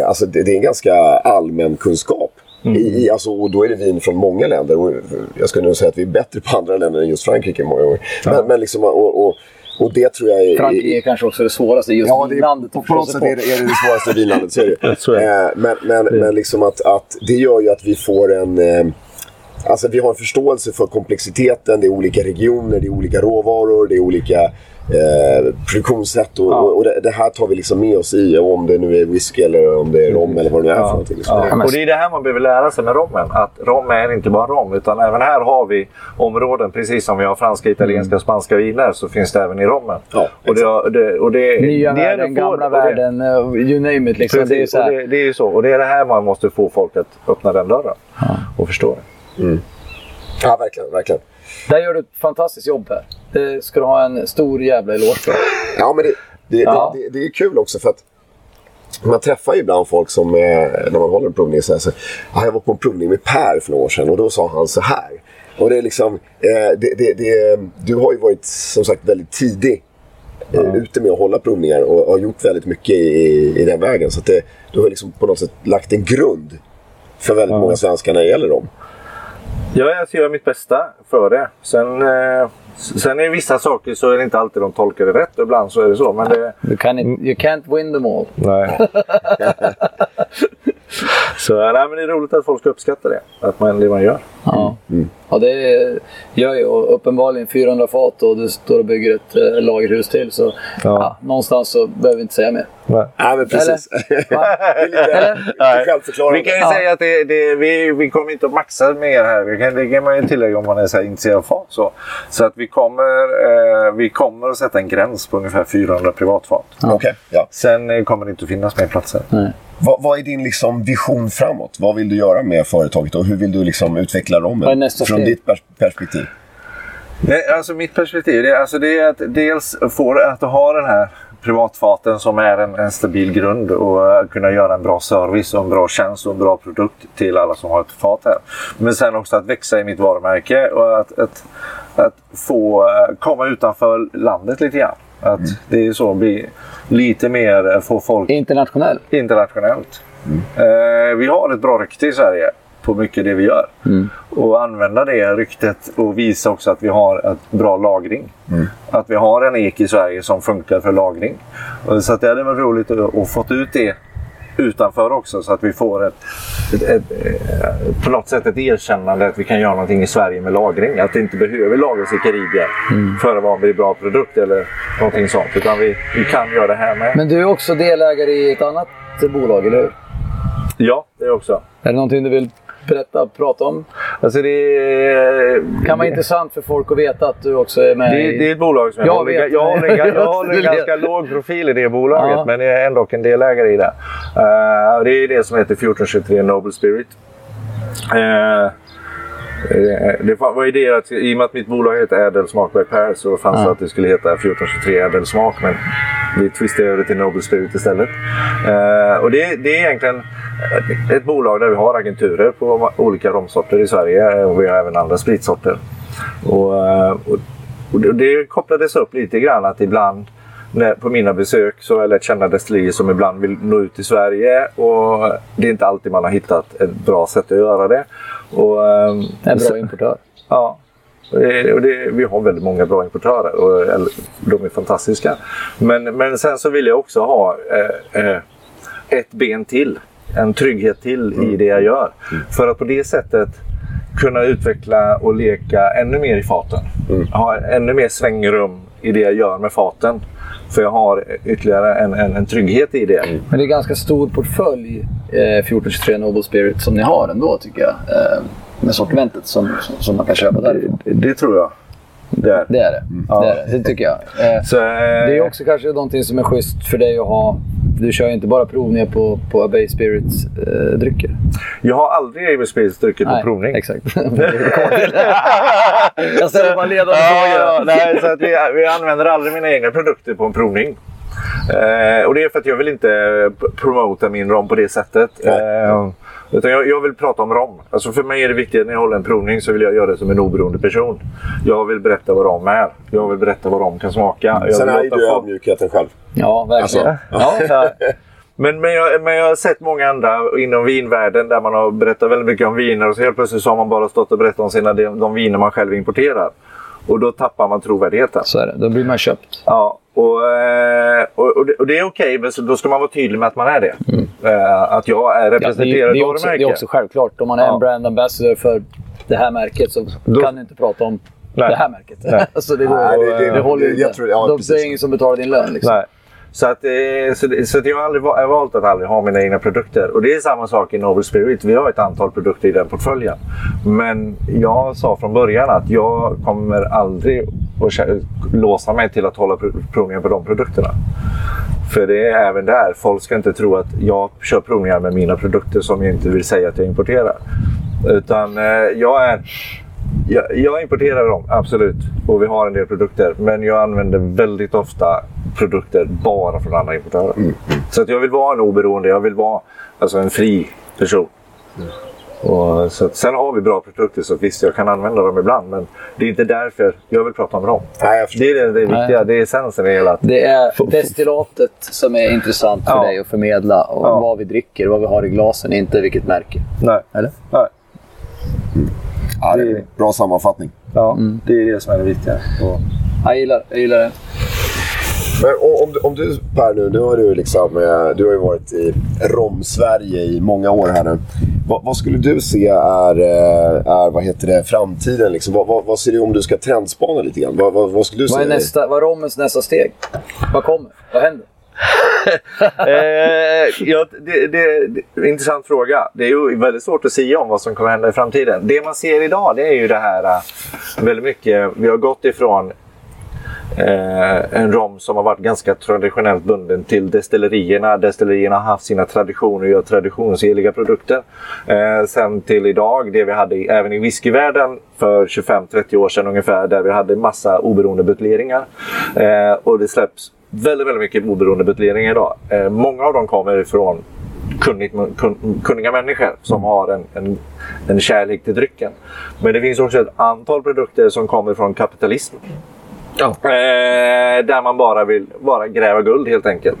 eh, alltså det, det är en ganska allmän kunskap. Mm. I, alltså, och då är det vin från många länder. Och jag skulle nog säga att vi är bättre på andra länder än just Frankrike många gånger. Men, men liksom, och, och, och det tror jag är... Frankrike är kanske också det svåraste just Ja, det är, landet på, på något sätt är det, är det det svåraste vinlandet. Så är det. Eh, men men, men liksom att, att det gör ju att vi får en... Eh, alltså vi har en förståelse för komplexiteten. Det är olika regioner, det är olika råvaror, det är olika eh, produktionssätt. Och, Ja. och, och det, det här tar vi liksom med oss i. Om det nu är whisky eller om det är rom eller vad det nu är för Ja. någonting. Liksom. Ja. Och det är det här man behöver lära sig med rommen. Att rom är inte bara rom. Utan även här har vi områden. Precis som vi har franska, italienska och spanska viner. Så finns det även i rommen. Ja, och det, det, och det, Nya det är världen, det gamla det- världen, uh, you name it. Liksom. Det är Precis, så och här. det, det är ju så. Och det är det här man måste få folk att öppna den dörren. Och förstå det. Ja, verkligen. verkligen. Där gör du ett fantastiskt jobb här. Det ska du ha en stor jävla eloge för. Ja, men det, det, Ja. det, det, det är kul också för att man träffar ju ibland folk som, när man håller en provning, så här, så, ah, jag var på en provning med Per för några år sedan och då sa han så här. Och det är liksom, eh, du har ju varit som sagt väldigt tidig eh, ute med att hålla provningar och har gjort väldigt mycket i, i den vägen. Så det, du har liksom på något sätt lagt en grund för väldigt många svenskar när det gäller dem. Ja, jag ska göra mitt bästa för det. Sen, eh, sen är vissa saker så är det inte alltid de tolkar det rätt. Ibland så är det så. Men det, kan inte, you can't win them all. Nej. så nej, men det är roligt att folk ska uppskatta det. Att man, det man gör. Ja. ja, det gör ju uppenbarligen 400 fat och du står och bygger ett eh, lagerhus till. Så ja. någonstans så behöver vi inte säga mer. Nej. Nej, men precis. Va? det är lite, Eller? lite självförklarande. Vi kan ju Ja. säga att det, det, vi, vi kommer inte att maxa mer här. Vi kan, det kan man ju tillägga om man är så här intresserad av fat. Så, så att vi kommer, eh, vi kommer att sätta en gräns på ungefär 400 privatfat. Okej, ja. Sen eh, kommer det inte att finnas mer platser. Vad, vad är din liksom vision framåt? Vad vill du göra med företaget och hur vill du liksom utveckla Vad är nästa från steg? ditt pers- perspektiv? Nej, alltså mitt perspektiv det är, alltså det är att dels få att ha den här privatfaten som är en, en stabil grund och kunna göra en bra service och en bra tjänst och en bra produkt till alla som har ett fat här. Men sen också att växa i mitt varumärke och att, att, att få eh, komma utanför landet lite grann. Att det är så, bli lite mer, eh, få folk Internationell. internationellt. Eh, vi har ett bra rykte i Sverige. På mycket det vi gör. Och använda det ryktet och visa också att vi har ett bra lagring. Att vi har en ek i Sverige som funkar för lagring. Så att det hade varit roligt att, att fått ut det utanför också så att vi får ett, ett, ett, eh, på något sätt ett erkännande att vi kan göra någonting i Sverige med lagring. Att det inte behöver lagras i Karibien för att vara en bra produkt eller någonting sånt. Utan vi, vi kan göra det här med. Men du är också delägare i ett annat bolag, eller hur? Ja, det också. Är det någonting du vill berätta, prata om? Alltså det, kan vara intressant för folk att veta att du också är med det, i... det är ett bolag som jag, Jag håller, vet. jag håller, en, jag håller en Jag ganska låg profil i det bolaget. Ja. Men jag är ändå en delägare i det. Eh, det är det som heter 1423 Noble Spirit. Eh, det var idéat, i och med att mitt bolag heter Ädelsmak by Per så fanns det Ja. att det skulle heta 1423 Ädelsmak. Men vi twistade över det till Noble Spirit istället. Eh, och det, det är egentligen ett bolag där vi har agenturer på olika romsorter i Sverige. Och vi har även andra spritsorter. Och, eh, och, och det- kopplades upp lite grann att ibland när, på mina besök så har jag lärt känna destillerier som ibland vill nå ut till Sverige. Och det är inte alltid man har hittat ett bra sätt att göra det. Och, ehm, En så- bra importör. Ja. Och det, vi har väldigt många bra importörer och de är fantastiska. Men, men sen så vill jag också ha eh, eh, ett ben till. En trygghet till i det jag gör. För att på det sättet kunna utveckla och leka ännu mer i faten. Ha ännu mer svängrum i det jag gör med faten. För jag har ytterligare en, en, en trygghet i det. Men det är ganska stor portfölj, eh, 1423 Noble Spirit, som ni har ändå tycker jag. Eh, med sortimentet som, som, som man kan köpa därifrån. Det, det tror jag. Det är. Det är det. Ja. Det, är det. det tycker jag. Eh, Så, eh, det är också kanske någonting som är schysst för dig att ha. Du kör ju inte bara provningar på, på Abay Spirits eh, drycker. Jag har aldrig Amy Spirits druckit på provning. Exakt. jag ställer bara ledande frågor. nej, så att vi, vi använder aldrig mina egna produkter på en provning. Eh, och det är för att jag vill inte promota min rom på det sättet. Eh, utan jag, jag vill prata om rom. Alltså för mig är det viktigt när jag håller en provning så vill jag göra det som en oberoende person. Jag vill berätta vad rom är. Jag vill berätta vad rom kan smaka. Jag Sen är ju du ödmjukheten själv. Ja, verkligen. Alltså, Ja. Men, men, jag, men jag har sett många andra inom vinvärlden där man har berättat väldigt mycket om viner och så helt plötsligt så har man bara stått och berättat om sina, de, de viner man själv importerar. Och då tappar man trovärdigheten. Så är det. Då blir man köpt. Ja, och, eh, och, och, det, och det är okej, men då ska man vara tydlig med att man är det. Eh, Att jag är Ja, det, det, är också, det är också självklart. Om man är Ja. en brand ambassador för det här märket så Då- kan du inte prata om Nej. det här märket. Nej. alltså det, går, Nej, det, det- det- håller det- inte. jag tror- ja, De- precis. det är ingen som betalar din lön. Liksom. Nej. Så, att, eh, så, det, så att jag har aldrig jag har valt att aldrig ha mina egna produkter. Och det är samma sak i Noble Spirit. Vi har ett antal produkter i den portföljen. Men jag sa från början att jag kommer aldrig att låsa mig till att hålla provningar på de produkterna. För det är även där. Folk ska inte tro att jag kör provningar med mina produkter som jag inte vill säga att jag importerar. Utan eh, jag är... Jag, jag importerar dem, absolut. Och vi har en del produkter. Men jag använder väldigt ofta produkter bara från andra importörer. Så att jag vill vara en oberoende, jag vill vara alltså en fri person. Och så att, sen har vi bra produkter så visst, jag kan använda dem ibland. Men det är inte därför jag vill prata om dem. Nej. Det är det, det är viktiga, det är essensen i hela. Det är destillatet som är intressant för Ja. dig att förmedla. Och Ja. vad vi dricker, vad vi har i glasen, inte vilket märke. Nej. Eller? Nej. Ja, det är en bra sammanfattning. Ja, det är det som är det viktiga. Och, Jag gillar, jag gillar det. Men om, du- om du Per nu, nu har du liksom, eh, du har ju varit i Rom-Sverige i många år här nu. Vad, vad skulle du se är, eh, är vad heter det, framtiden? Liksom? Vad, vad, vad ser du om du ska trendspana lite grann? Vad, vad, vad skulle du Vad är, säga? nästa, vad är rommens nästa steg? Vad kommer? Vad händer? eh, ja, det, det, det är en intressant fråga. Det är ju väldigt svårt att säga om vad som kommer hända i framtiden. Det man ser idag det är ju det här eh, väldigt mycket. Vi har gått ifrån eh, en rom som har varit ganska traditionellt bunden till destillerierna. Destillerierna har haft sina traditioner och gör traditionsenliga produkter. Eh, sen till idag, det vi hade i, även i whiskyvärlden för 25-30 år sedan ungefär, där vi hade massa oberoende buteljeringar. Eh, och det släpps väldigt, väldigt mycket oberoende buteljeringar idag. Eh, många av dem kommer ifrån kunnigt, kun, kunniga människor som har en, en, en kärlek till drycken. Men det finns också ett antal produkter som kommer från kapitalism. Eh, där man bara vill bara gräva guld helt enkelt.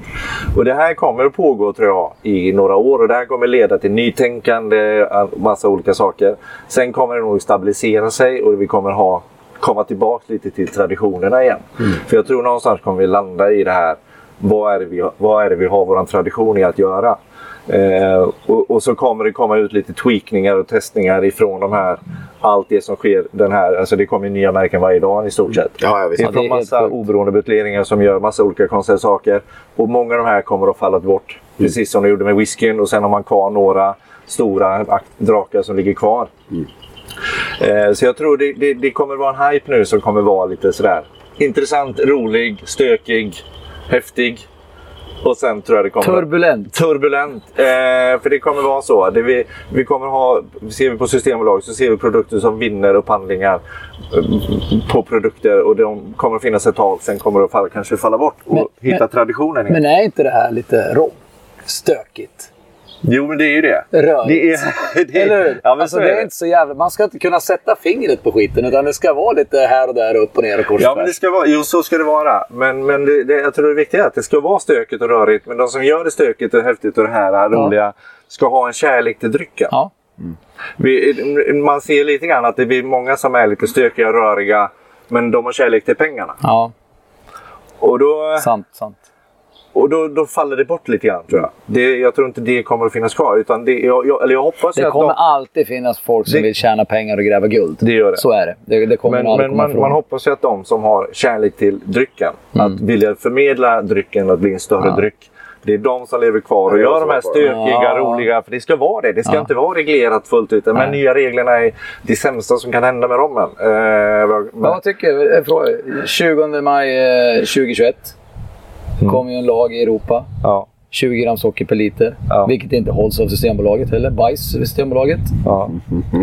Och det här kommer att pågå tror jag i några år och det här kommer leda till nytänkande, eh, massa olika saker. Sen kommer det nog stabilisera sig och vi kommer ha komma tillbaka lite till traditionerna igen. För jag tror någonstans kommer vi landa i det här. Vad är det vi, vad är det vi har vår tradition i att göra? Eh, och, och så kommer det komma ut lite tweakningar och testningar ifrån de här. Allt det som sker. Den här, alltså det kommer nya märken varje dag i stort sett. Ja, ja, visst. Ja, det är massa oberoende buteljeringar som gör massa olika konstiga saker. Och många av de här kommer att falla bort. Precis som de gjorde med whiskyn. Och sen har man kvar några stora ak- drakar som ligger kvar. Eh, så jag tror det, det, det kommer vara en hype nu som kommer vara lite sådär intressant, rolig, stökig, häftig. Och sen tror jag det kommer... Turbulent. Turbulent. Eh, för det kommer vara så. Det vi, vi kommer ha, ser vi på Systembolaget så ser vi produkter som vinner upphandlingar eh, på produkter och de kommer att finnas ett tag. Sen kommer de falla, kanske falla bort och Men- hitta men- traditionen. igen. Men är inte det här lite rom? Stökigt. Jo, men det är ju det. Rörigt. Det är, det är, Eller hur? Ja, men alltså, så det är det. inte så jävla... Man ska inte kunna sätta fingret på skiten utan det ska vara lite här och där, upp och ner och kors Ja, men det ska vara, jo, så ska det vara. Men, men det, det, jag tror det viktiga är att det ska vara stökigt och rörigt. Men de som gör det stökigt och häftigt och det här roliga ska ha en kärlek till drycken. Ja. Vi, man ser lite grann att det blir många som är lite stökiga och röriga. Men de har kärlek till pengarna. ja, Och då, sant, sant. Och då, då, faller det bort lite grann tror jag. Det, jag tror inte det kommer att finnas kvar. Utan det, jag, jag, eller jag hoppas det att kommer de, alltid finnas folk som det, vill tjäna pengar och gräva guld. Det gör det. Så är det. det, det kommer men men man, man hoppas ju att de som har kärlek till drycken, mm. att vilja förmedla drycken att bli en större ja. dryck. Det är de som lever kvar och gör de här stökiga, ja. roliga. För det ska vara det. Det ska ja. inte vara reglerat fullt ut. Men nya reglerna är det sämsta som kan hända med rommen. Eh, men... Vad tycker du? Eh, 20 maj eh, 2021. Mm. kom ju en lag i Europa. Ja. 20 gram socker per liter. Ja. Vilket inte hålls av Systembolaget heller. Bajs Systembolaget. Ja.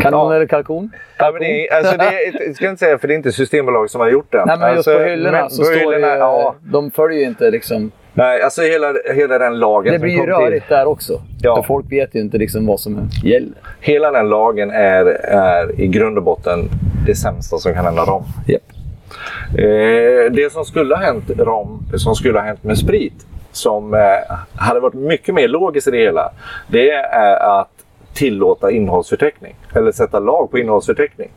Kanon ja. eller kalkon? kalkon. Ja, det, alltså det, jag ska inte säga för det är inte Systembolaget som har gjort den. Nej, men alltså, just på alltså, hyllorna men, så på står hyllorna, ja. De följer ju inte liksom... Nej, alltså hela, hela den lagen Det blir ju rörigt till. där också. Ja. För folk vet ju inte liksom vad som gäller. Hela den lagen är, är i grund och botten det sämsta som kan hända dem. Yep. Eh, det som skulle ha hänt rom, som skulle ha hänt med sprit, som eh, hade varit mycket mer logiskt i det hela, det är att tillåta innehållsförteckning. Eller sätta lag på innehållsförteckning.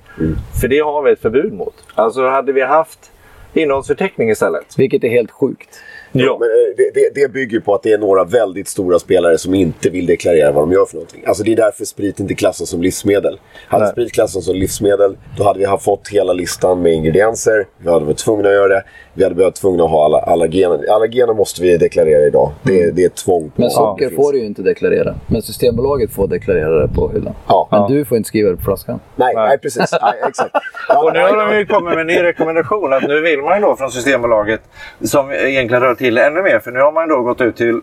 För det har vi ett förbud mot. Alltså hade vi haft innehållsförteckning istället. Vilket är helt sjukt. Ja. Men eh, det, det, det bygger på att det är några väldigt stora spelare som inte vill deklarera vad de gör för någonting. Alltså det är därför sprit inte klassas som livsmedel. Hade Nej. sprit klassats som livsmedel, då hade vi haft fått hela listan med ingredienser. Vi hade varit tvungna att göra det. Vi hade behövt tvungna att ha alla allergener. Allergener måste vi deklarera idag. Det, det är ett tvång. På Men socker får du ju inte deklarera. Men Systembolaget får deklarera det på hyllan. Ja. Men Ja. du får inte skriva det på flaskan. Nej, nej. precis. Nej, exakt. Ja, Och nu nej, har de ju kommit med en ny rekommendation att nu vill man ju då från Systembolaget som egentligen rör till ännu mer. För nu har man då gått ut till,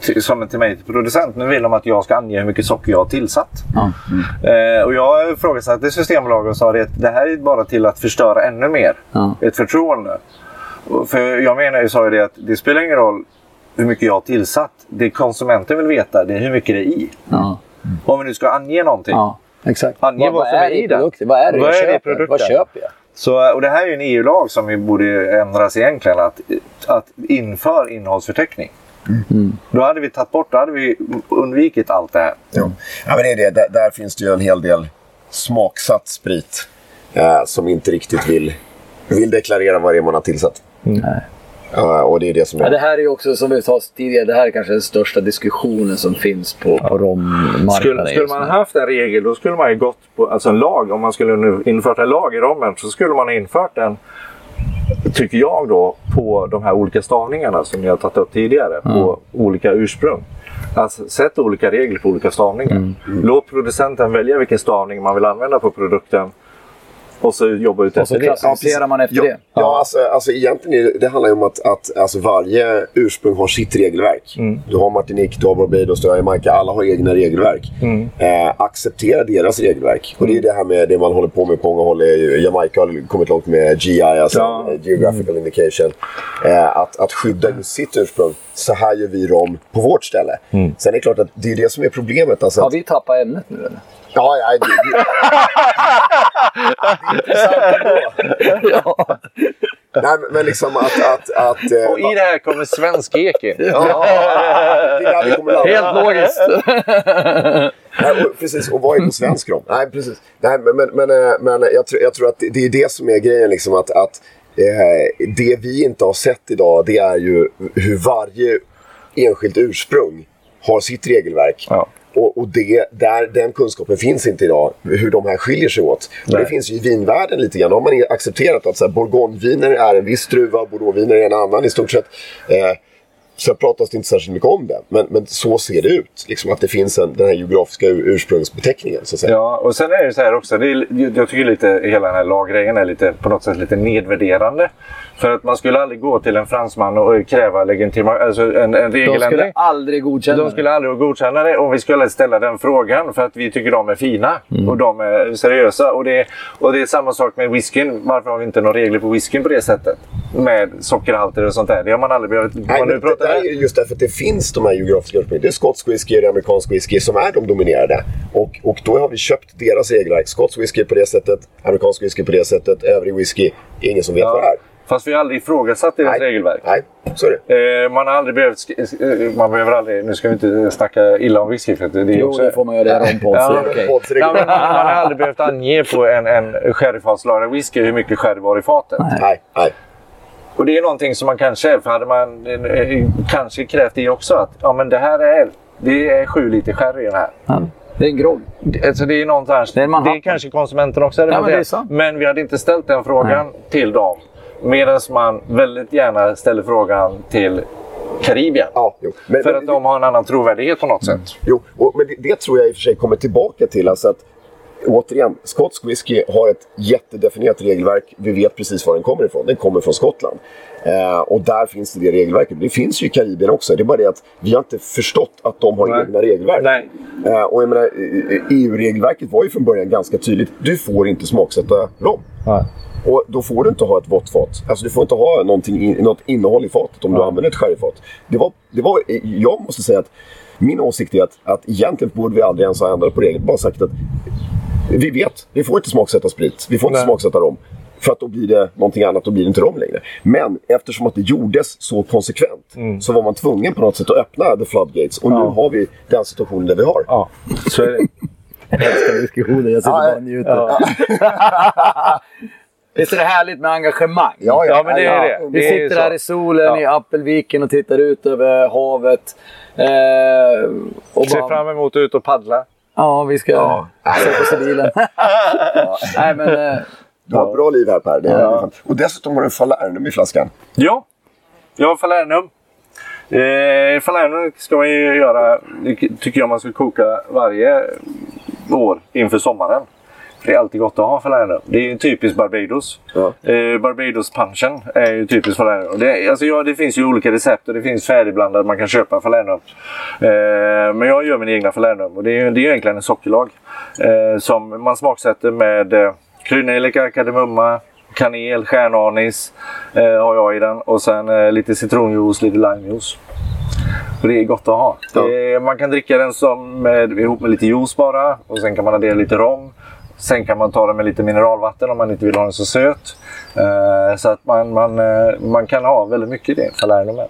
till som till mig till producent. Nu vill de att jag ska ange hur mycket socker jag har tillsatt. Ja. Eh, och jag ifrågasatte Systembolaget och sa att det här är bara till att förstöra ännu mer. Ja. Ett förtroende. För jag menar ju sa ju det att det spelar ingen roll hur mycket jag har tillsatt. Det konsumenten vill veta det är hur mycket det är i. Ja. Om vi nu ska ange någonting. ja. Exakt. Ange vad som är i den. Vad är det Vad jag är det köper? produkten? Vad köper jag? Så, och det här är ju en EU-lag som vi borde ändras egentligen. Att, att inför innehållsförteckning. Då hade vi tagit bort, då hade vi undvikit allt det här. Ja. ja, men det är det. Där, där finns det ju en hel del smaksatt sprit eh, som inte riktigt vill, vill deklarera vad det är man har tillsatt. Nej. Ja, och det är det som är... Ja, det här är ju också, som vi sa tidigare, det här är kanske den största diskussionen som finns på, på rommarknaden. Skulle, skulle man haft en regel, då skulle man ju gått på alltså en lag. Om man skulle infört en lag i rommen så skulle man ha infört den, tycker jag då, på de här olika stavningarna som jag har tagit upp tidigare. På olika ursprung. Alltså, sätt olika regler på olika stavningar. Låt producenten välja vilken stavning man vill använda på produkten. Och så jobba ut Och så efter det. klassificerar man efter Ja, det. ja alltså, alltså egentligen är det, det handlar ju om att, att alltså varje ursprung har sitt regelverk. Du har Martinique, du har Barbados, du har Jamaica. Alla har egna regelverk. Eh, acceptera deras regelverk. Och det är det här med det man håller på med på många håll. Ju, Jamaica har kommit långt med GI, alltså Ja. eh, Geographical Indication. Eh, att, att skydda just sitt ursprung. Så här gör vi rom på vårt ställe. Sen är det klart att det är det som är problemet. Alltså Har vi tappat ämnet nu eller? Ja, ja, det, det, det ja. Nej, men- men liksom att... att, att eh, Och i det här kommer svensk ek in. Ja, det vi kommer. Helt logiskt. Nej, och, precis, och vad är på svensk rom? Nej, precis. Nej, men men, men, eh, men jag, tror, jag tror att det det är det som är grejen. Liksom, att, att eh, det vi inte har sett idag, det är ju hur varje enskilt ursprung har sitt regelverk. Ja. Och, och det, där, den kunskapen finns inte idag, hur de här skiljer sig åt. Det finns ju i vinvärlden lite grann. Då har man accepterat att så här, bourgogneviner är en viss druva, bordeauxviner är en annan i stort sett. Eh, Sen pratas det inte särskilt mycket om det, men, men så ser det ut. Liksom att det finns en, den här geografiska ur, ursprungsbeteckningen. Så att säga. Ja, och sen är det så här också. Det är, jag tycker lite, hela den här laggrejen är lite, på något sätt lite nedvärderande. För att man skulle aldrig gå till en fransman och kräva legitimation, alltså en, en De regeländring. skulle aldrig godkänna De skulle aldrig godkänna det och vi skulle ställa den frågan för att vi tycker de är fina Mm. och de är seriösa. Och det, och det är samma sak med whiskyn. Varför har vi inte några regler på whiskyn på det sättet? Med sockerhalter och sånt där. Det har man aldrig behövt... Nej, man nu det är just därför att det finns de här geografiska ursprungen. Det är skotsk whisky och det amerikansk whisky som är de dominerade. Och, och då har vi köpt deras regelverk. Skotsk whisky på det sättet, amerikansk whisky på det sättet, övrig whisky. Det är ingen som vet vad det är. Fast vi har aldrig ifrågasatt deras regelverk. Nej, så är det. Eh, man har aldrig behövt... sk- eh, Man behöver aldrig... Nu ska vi inte snacka illa om whisky. För att det är Jo, också, det får man göra. Det är rompodd. Ja, men man, man har aldrig behövt ange på en, en sherryfatslagrad whisky hur mycket sherry var i fatet. Nej, nej. Och det är någonting som man kanske, för hade man eh, kanske krävt det också, att ja, men det här är, det är sju liter sherry i den här. Ja, det är en grogg. Alltså det är någonstans, Det är det är, kanske konsumenten också hade Ja, men. Men vi hade inte ställt den frågan till dem. Medan man väldigt gärna ställer frågan till Karibien. Ja, jo. Men, För men, att de har en annan trovärdighet på något sätt. Jo, och, men det, det tror jag i och för sig kommer tillbaka till. Alltså att, återigen, skotsk whisky har ett jättedefinierat regelverk. Vi vet precis var den kommer ifrån. Den kommer från Skottland. Eh, och där finns det det regelverket. Det finns ju i Karibien också. Det är bara det att vi har inte förstått att de har Nej. egna regelverk. Nej. Eh, och jag menar, eh, EU-regelverket var ju från början ganska tydligt. Du får inte smaksätta rom. Och då får du inte ha ett vått fat. Alltså du får inte ha någonting, in- något innehåll i fatet om du använder ett sherryfat. Det var, det var, jag måste säga att min åsikt är att, att egentligen borde vi aldrig ens ha ändrat på regeln. Bara sagt att vi vet, vi får inte smaksätta sprit. Vi får inte Nej. smaksätta rom. För att då blir det någonting annat, då blir det inte rom längre. Men eftersom att det gjordes så konsekvent så var man tvungen på något sätt att öppna the floodgates. Och nu har vi den situationen där vi har. Ja, så är det. Jag älskar diskussioner. Jag sitter bara och njuter. Visst är det härligt med engagemang? Ja, Ja, men det är det. Vi Det är sitter så. här i solen Ja. i Appelviken och tittar ut över havet. Eh, och Ser bara, fram emot att ut och paddla. Ja, vi ska Ja. sätta oss i bilen. Nej, men... Eh, Du har ett bra liv här Per. Det är, Och dessutom har du Falernum i flaskan. Ja, jag har Falernum. Eh, Falernum ska man ju göra, det tycker jag man ska koka varje år inför sommaren. Det är alltid gott att ha Falernum. Det är ju typiskt Barbados. Ja. Eh, Barbados-punchen är ju typiskt Falernum. Det, alltså, ja, det finns ju olika recept och det finns färdigblandat man kan köpa Falernum. Eh, men jag gör min egna Falernum och det är det är egentligen en sockerlag. Eh, som man smaksätter med eh, kryddnejlika, kardemumma, kanel, stjärnanis eh, har jag i den. Och sen eh, lite citronjuice, lite limejuice. Och det är gott att ha. Ja. Eh, man kan dricka den som med, ihop med lite juice bara. Och sen kan man addera lite rom. Sen kan man ta den med lite mineralvatten om man inte vill ha den så söt. Eh, så att man, man, eh, man kan ha väldigt mycket i det. Falernum med.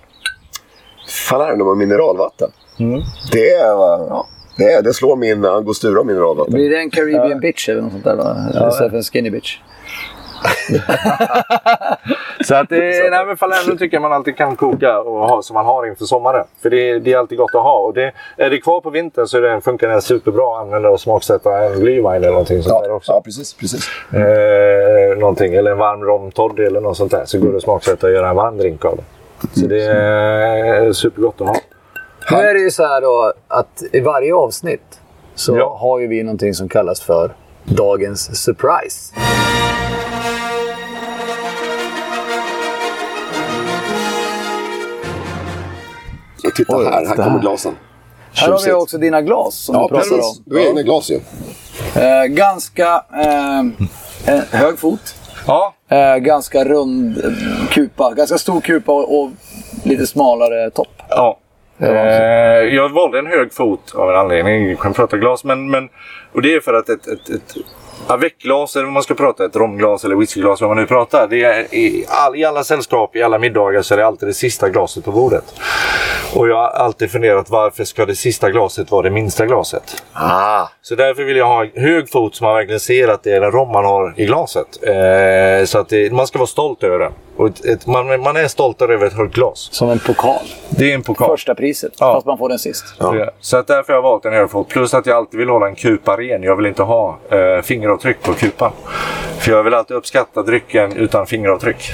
Falernum och mineralvatten. Mm. Det, är, ja, det, är, det slår min angostura mineralvatten. blir det en Caribbean bitch eller något sånt där då? Istället för en skinny bitch. Så att det, nej, men Falernum tycker jag man alltid kan koka och ha som man har inför sommaren. För det, det är alltid gott att ha. Och det, är det kvar på vintern så den, funkar den superbra att använda och smaksätta en glühwein eller någonting sånt där Ja, också. ja, precis. precis. Eh, någonting, eller en varm romtoddy eller något sånt där. Så går det att smaksätta och göra en varm drink av det. Så det är supergott att ha. Nu är det ju så här då att i varje avsnitt så Ja. har ju vi någonting som kallas för Dagens surprise. Och titta Oj, här, här det kommer här. glasen. Här har vi Tjusigt. också dina glas som Ja, du pratade precis. om. Du har egna glas ju. Eh, ganska eh, hög fot. Ja, Eh, ganska rund kupa. Ganska stor kupa och, och lite smalare topp. Ja. var Eh, jag valde en hög fot av en anledning. Jag kan prata glas. Men, men, och det är för att ett, ett, ett Aveckglas, eller vad man ska prata, ett romglas eller whiskyglas, vad man nu pratar. Det är, i, all, I alla sällskap, i alla middagar så är det alltid det sista glaset på bordet. Och jag har alltid funderat varför ska det sista glaset vara det minsta glaset? Ah, Så därför vill jag ha hög fot så man verkligen ser att det är en rom man har i glaset. Eh, så att det, man ska vara stolt över den. Och ett, ett, man, man är stolt över ett högt glas. Som en pokal. Det är en pokal. Första priset, Ja. fast man får den sist. Ja. Så att därför har jag valt en hög fot. Plus att jag alltid vill hålla en kupa ren. Jag vill inte ha eh, fingeravtryck på kupan. För jag vill alltid uppskatta drycken utan fingeravtryck.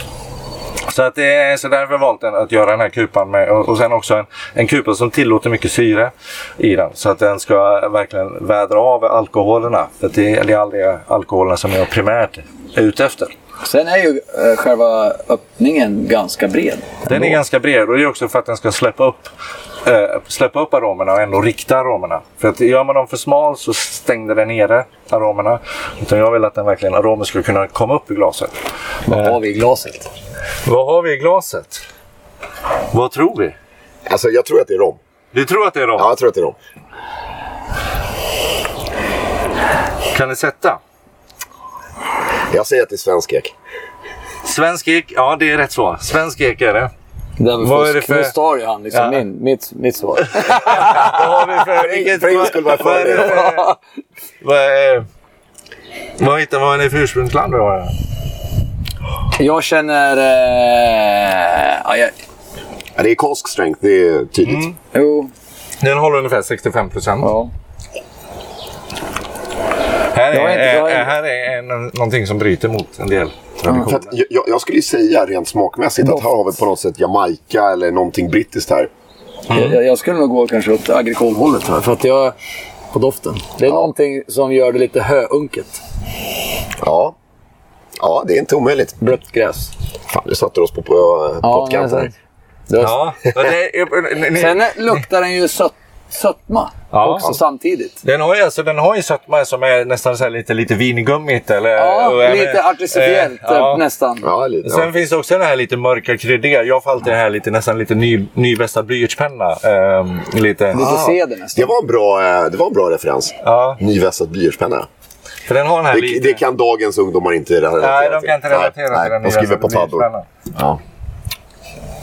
Så, att det är, så därför har jag valt att göra den här kupan med. Och, och sen också en, en kupa som tillåter mycket syre i den. Så att den ska verkligen vädra av alkoholerna. För det, det är aldrig alkoholerna som jag primärt är ute efter. Sen är ju eh, själva öppningen ganska bred. Den är ganska bred och det är också för att den ska släppa upp, eh, släppa upp aromerna och ändå rikta aromerna. För att gör man dem för smal så stängde den nere aromerna. Utan jag vill att den verkligen, aromen ska kunna komma upp i glaset. Vad har vi i glaset? Vad har vi i glaset? Vad tror vi? alltså jag tror att det är rom. Du tror att det är rom? Ja, jag tror att det är rom. Kan ni sätta? Jag säger att det är svensk ek. Svensk ek? Ja, det är rätt svar. Svensk ek är det. Vad är det för- Nu star ju han liksom Ja. min, mitt, mitt svar. Vad har vi för... vilket- för ingen skulle vara vad är det för för... Vad är... Vad hittar vad är det för ursprungsland du har? jag känner... Eh, ja, jag, Ja, det är Cask Strength, det är tydligt. Mm. jo, Den håller ungefär 65 procent. ja. Här är, är är- är, här är en, någonting som bryter mot en del traditioner. att, jag, jag skulle ju säga rent smakmässigt att här har vi på något sätt Jamaica eller någonting brittiskt här. Jag, jag skulle nog gå kanske till agrikolhållet här. För att jag... På doften. Det är någonting som gör det lite höunket. Ja. Ja, det är inte omöjligt. Blött gräs. Fan, du satte oss på, på Ja, pottkanten. Ja, Sen luktar den ju sött, sötma Ja. också samtidigt. den har ju alltså, den har ju sötma som är nästan så här lite, lite vingummigt. Eller, Ja, lite artificiellt eh, ja. eh, nästan. Ja, lite. Sen Ja. finns det också den här lite mörka kryddiga. Jag får alltid det här lite, nästan lite ny, nyvässad blyertspenna. Ehm, lite. Lite ceder nästan. Det var en bra, eh, det var en bra referens. Ja, Nyvässad blyertspenna. för den har den här Det, lite... det kan dagens ungdomar inte relatera Nej, de kan inte till. relatera nej, till den nej, De skriver på paddor. Ja.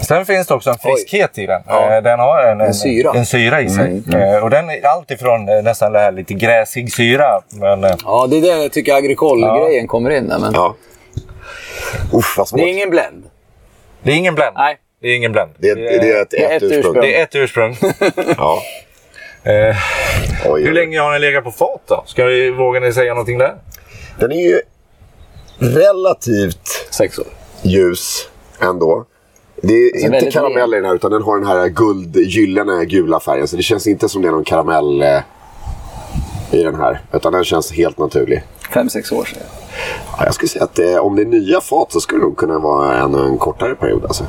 Sen finns det också en friskhet i den. Ja. Eh, Den har en, en, syra. en syra i sig. Eh, Och den är alltifrån eh, nästan det här lite gräsig syra. Men, Ja, det är där jag tycker agrikol-grejen kommer in. Där, men ja. Uff, vad svårt. Det är ingen blend. det är ingen blend. Nej. Det är ingen blend. Det är, det är ett, Det är ett ett ursprung. ursprung. Det är ett ursprung. Ja. Eh, Oj, hur oj. länge har den legat på fat då? Ska vi, vågar ni säga någonting där? Den är ju relativt Sex år. ljus ändå. Det är inte väldigt karamell i den här utan den har den här guld, gyllene gula färgen. Så det känns inte som det är någon karamell eh, i den här. Utan den känns helt naturlig. Fem, sex år sedan. Ja, jag skulle säga att eh, om det är nya fat så skulle det nog kunna vara en, en kortare period. Alltså.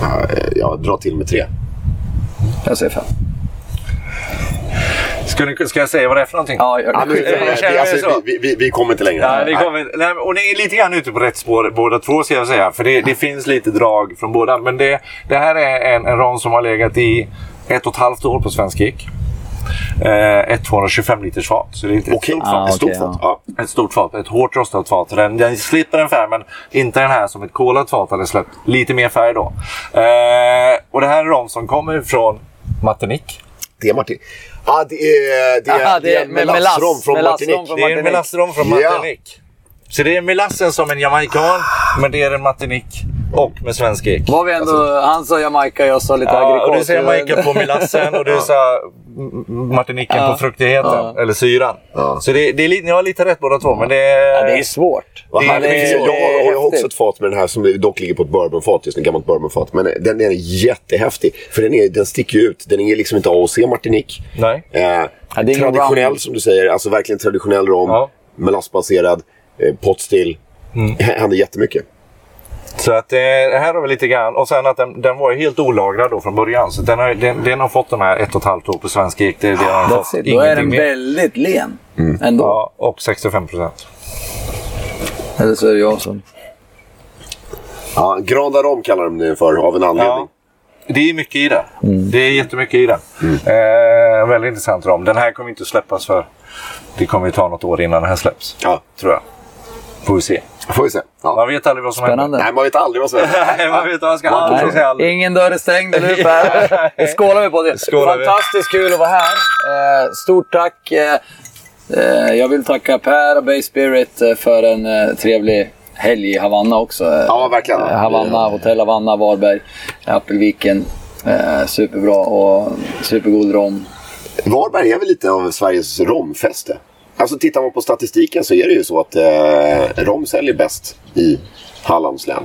Ja, eh, jag drar till med tre. Jag säger fem. Ska, ni, ska jag säga vad det är för någonting? Ja, gör det. Alltså, vi, vi, vi kommer inte längre. Ja, det kommer, nej, och ni är lite grann ute på rätt spår båda två ska jag säga. För det, det finns lite drag från båda. Men det, det här är en, en ram som har legat i ett och ett halvt år på Svensk Ek. Eh, ett 225 liters fat. Så det är ett Okej, stort Ah, fat. ett stort fat. Ja. Ett stort fat. Ett hårt rostat fat. Den, den slipper en färg men inte den här som ett kolat fat hade släppt. Lite mer färg då. Eh, och det här är ram som kommer från Martinique. Det är Martin. Ja, det är, det är, Aha, det är melassrom från Martinique. Det är en Martinique. melastrom från Ja. Martinique. Så det är melassen som en jamaican, men det är en Martinique och med svensk ek. Var vi ändå, han sa Jamaica, jag sa lite Ja, agrikol. och du säger Jamaica på melassen och du sa Martiniken Ja. på fruktigheten, Ja. eller syran. Ja. Så det, det är lite, ni har lite rätt båda två, men det är... Ja, det är svårt. Det är- det är- jag, har, jag har också ett fat med den här som dock ligger på ett bourbonfat, just en gammalt bourbonfat. Men den är jättehäftig. För den, är, den sticker ju ut. Den är liksom inte AOC Martinique. Nej. Eh, det är ingen traditionell som du säger, alltså verkligen traditionell rom. Ja. Melassbaserad, eh, potstill. Mm. Händer jättemycket. Så att eh, det här har vi lite grann. Och sen att den, den var ju helt olagrad då från början. Så den har, den, den har fått de här ett och ett halvt år på svensk ek. Det, det har That's fått. Då är den mer. väldigt len. Mm. Ändå. Ja, och 65 procent. Eller så är det jag som... Ja, Grand Rom kallar de den för av en anledning. Ja. Det är mycket i den. Mm. Det är jättemycket i den. Eh, väldigt intressant rom. Den här kommer inte att släppas för det kommer ju ta något år innan den här släpps. Ja, Tror jag. Får vi se. får vi se. Ja. Man vet aldrig vad som Spännande. Nej, man vet aldrig vad som händer. händer. Nej, man vet man ska Nej. aldrig säga aldrig. Ingen dörr är stängd nu Per. Det skålar vi på det. Skålar vi. Fantastiskt kul att vara här. Eh, stort tack. Eh, eh, jag vill tacka Per och Bay Spirit för en eh, trevlig helg i Havanna också. Ja, verkligen. Havanna, Hotell Havanna, Varberg, Appelviken. Superbra och supergod rom. Varberg är väl lite av Sveriges romfäste. Alltså tittar man på statistiken så är det ju så att eh, rom säljer bäst i Hallands län.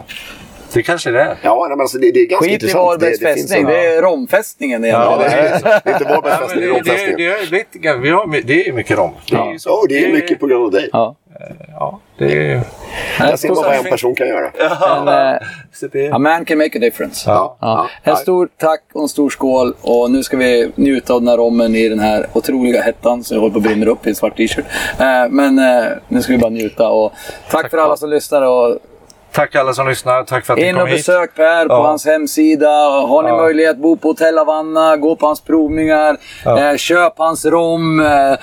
Det kanske det är. Ja, nej, men alltså det, det är ganska Skit i intressant. Varbergs det, det fästning, en- det är romfästningen det Ja, det är, det är inte Varbergs Ja, fästning, det är det, det, romfästningen. det, är lite, vi har, my- det är mycket rom. Det är, ju så. Ja, det är mycket på grund av dig. Ja. Ja, det är... Jag ser bara vad en person kan göra. En, eh, a man can make a difference. Ja, Ja. ja. En stor tack och en stor skål. Och nu ska vi njuta av den här rommen i den här otroliga hettan som jag håller på att brinna upp i en svart t-shirt. Eh, men eh, nu ska vi bara njuta. Och tack, för alla som lyssnar. Och Tack alla som lyssnar. Tack för att ni in kom och hit. besök Per på Ja. hans hemsida. Har ni Ja. möjlighet, bo på Hotell Havanna, gå på hans provningar, Ja. eh, köp hans rom. Eh,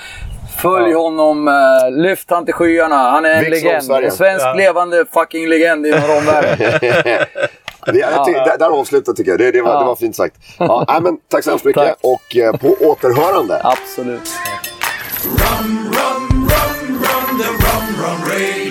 Följ ja. honom, eh, lyft han till skyarna. Han är en Vicksholm, legend. En svensk ja. levande fucking legend inom romvärlden. där, där avslutar tycker jag. Det, det, var, det, var, fint sagt. Ja, nej, men, tack så hemskt mycket tack. och eh, på återhörande. Absolut. Rum, rum, rum, rum, the rum, rum, rain.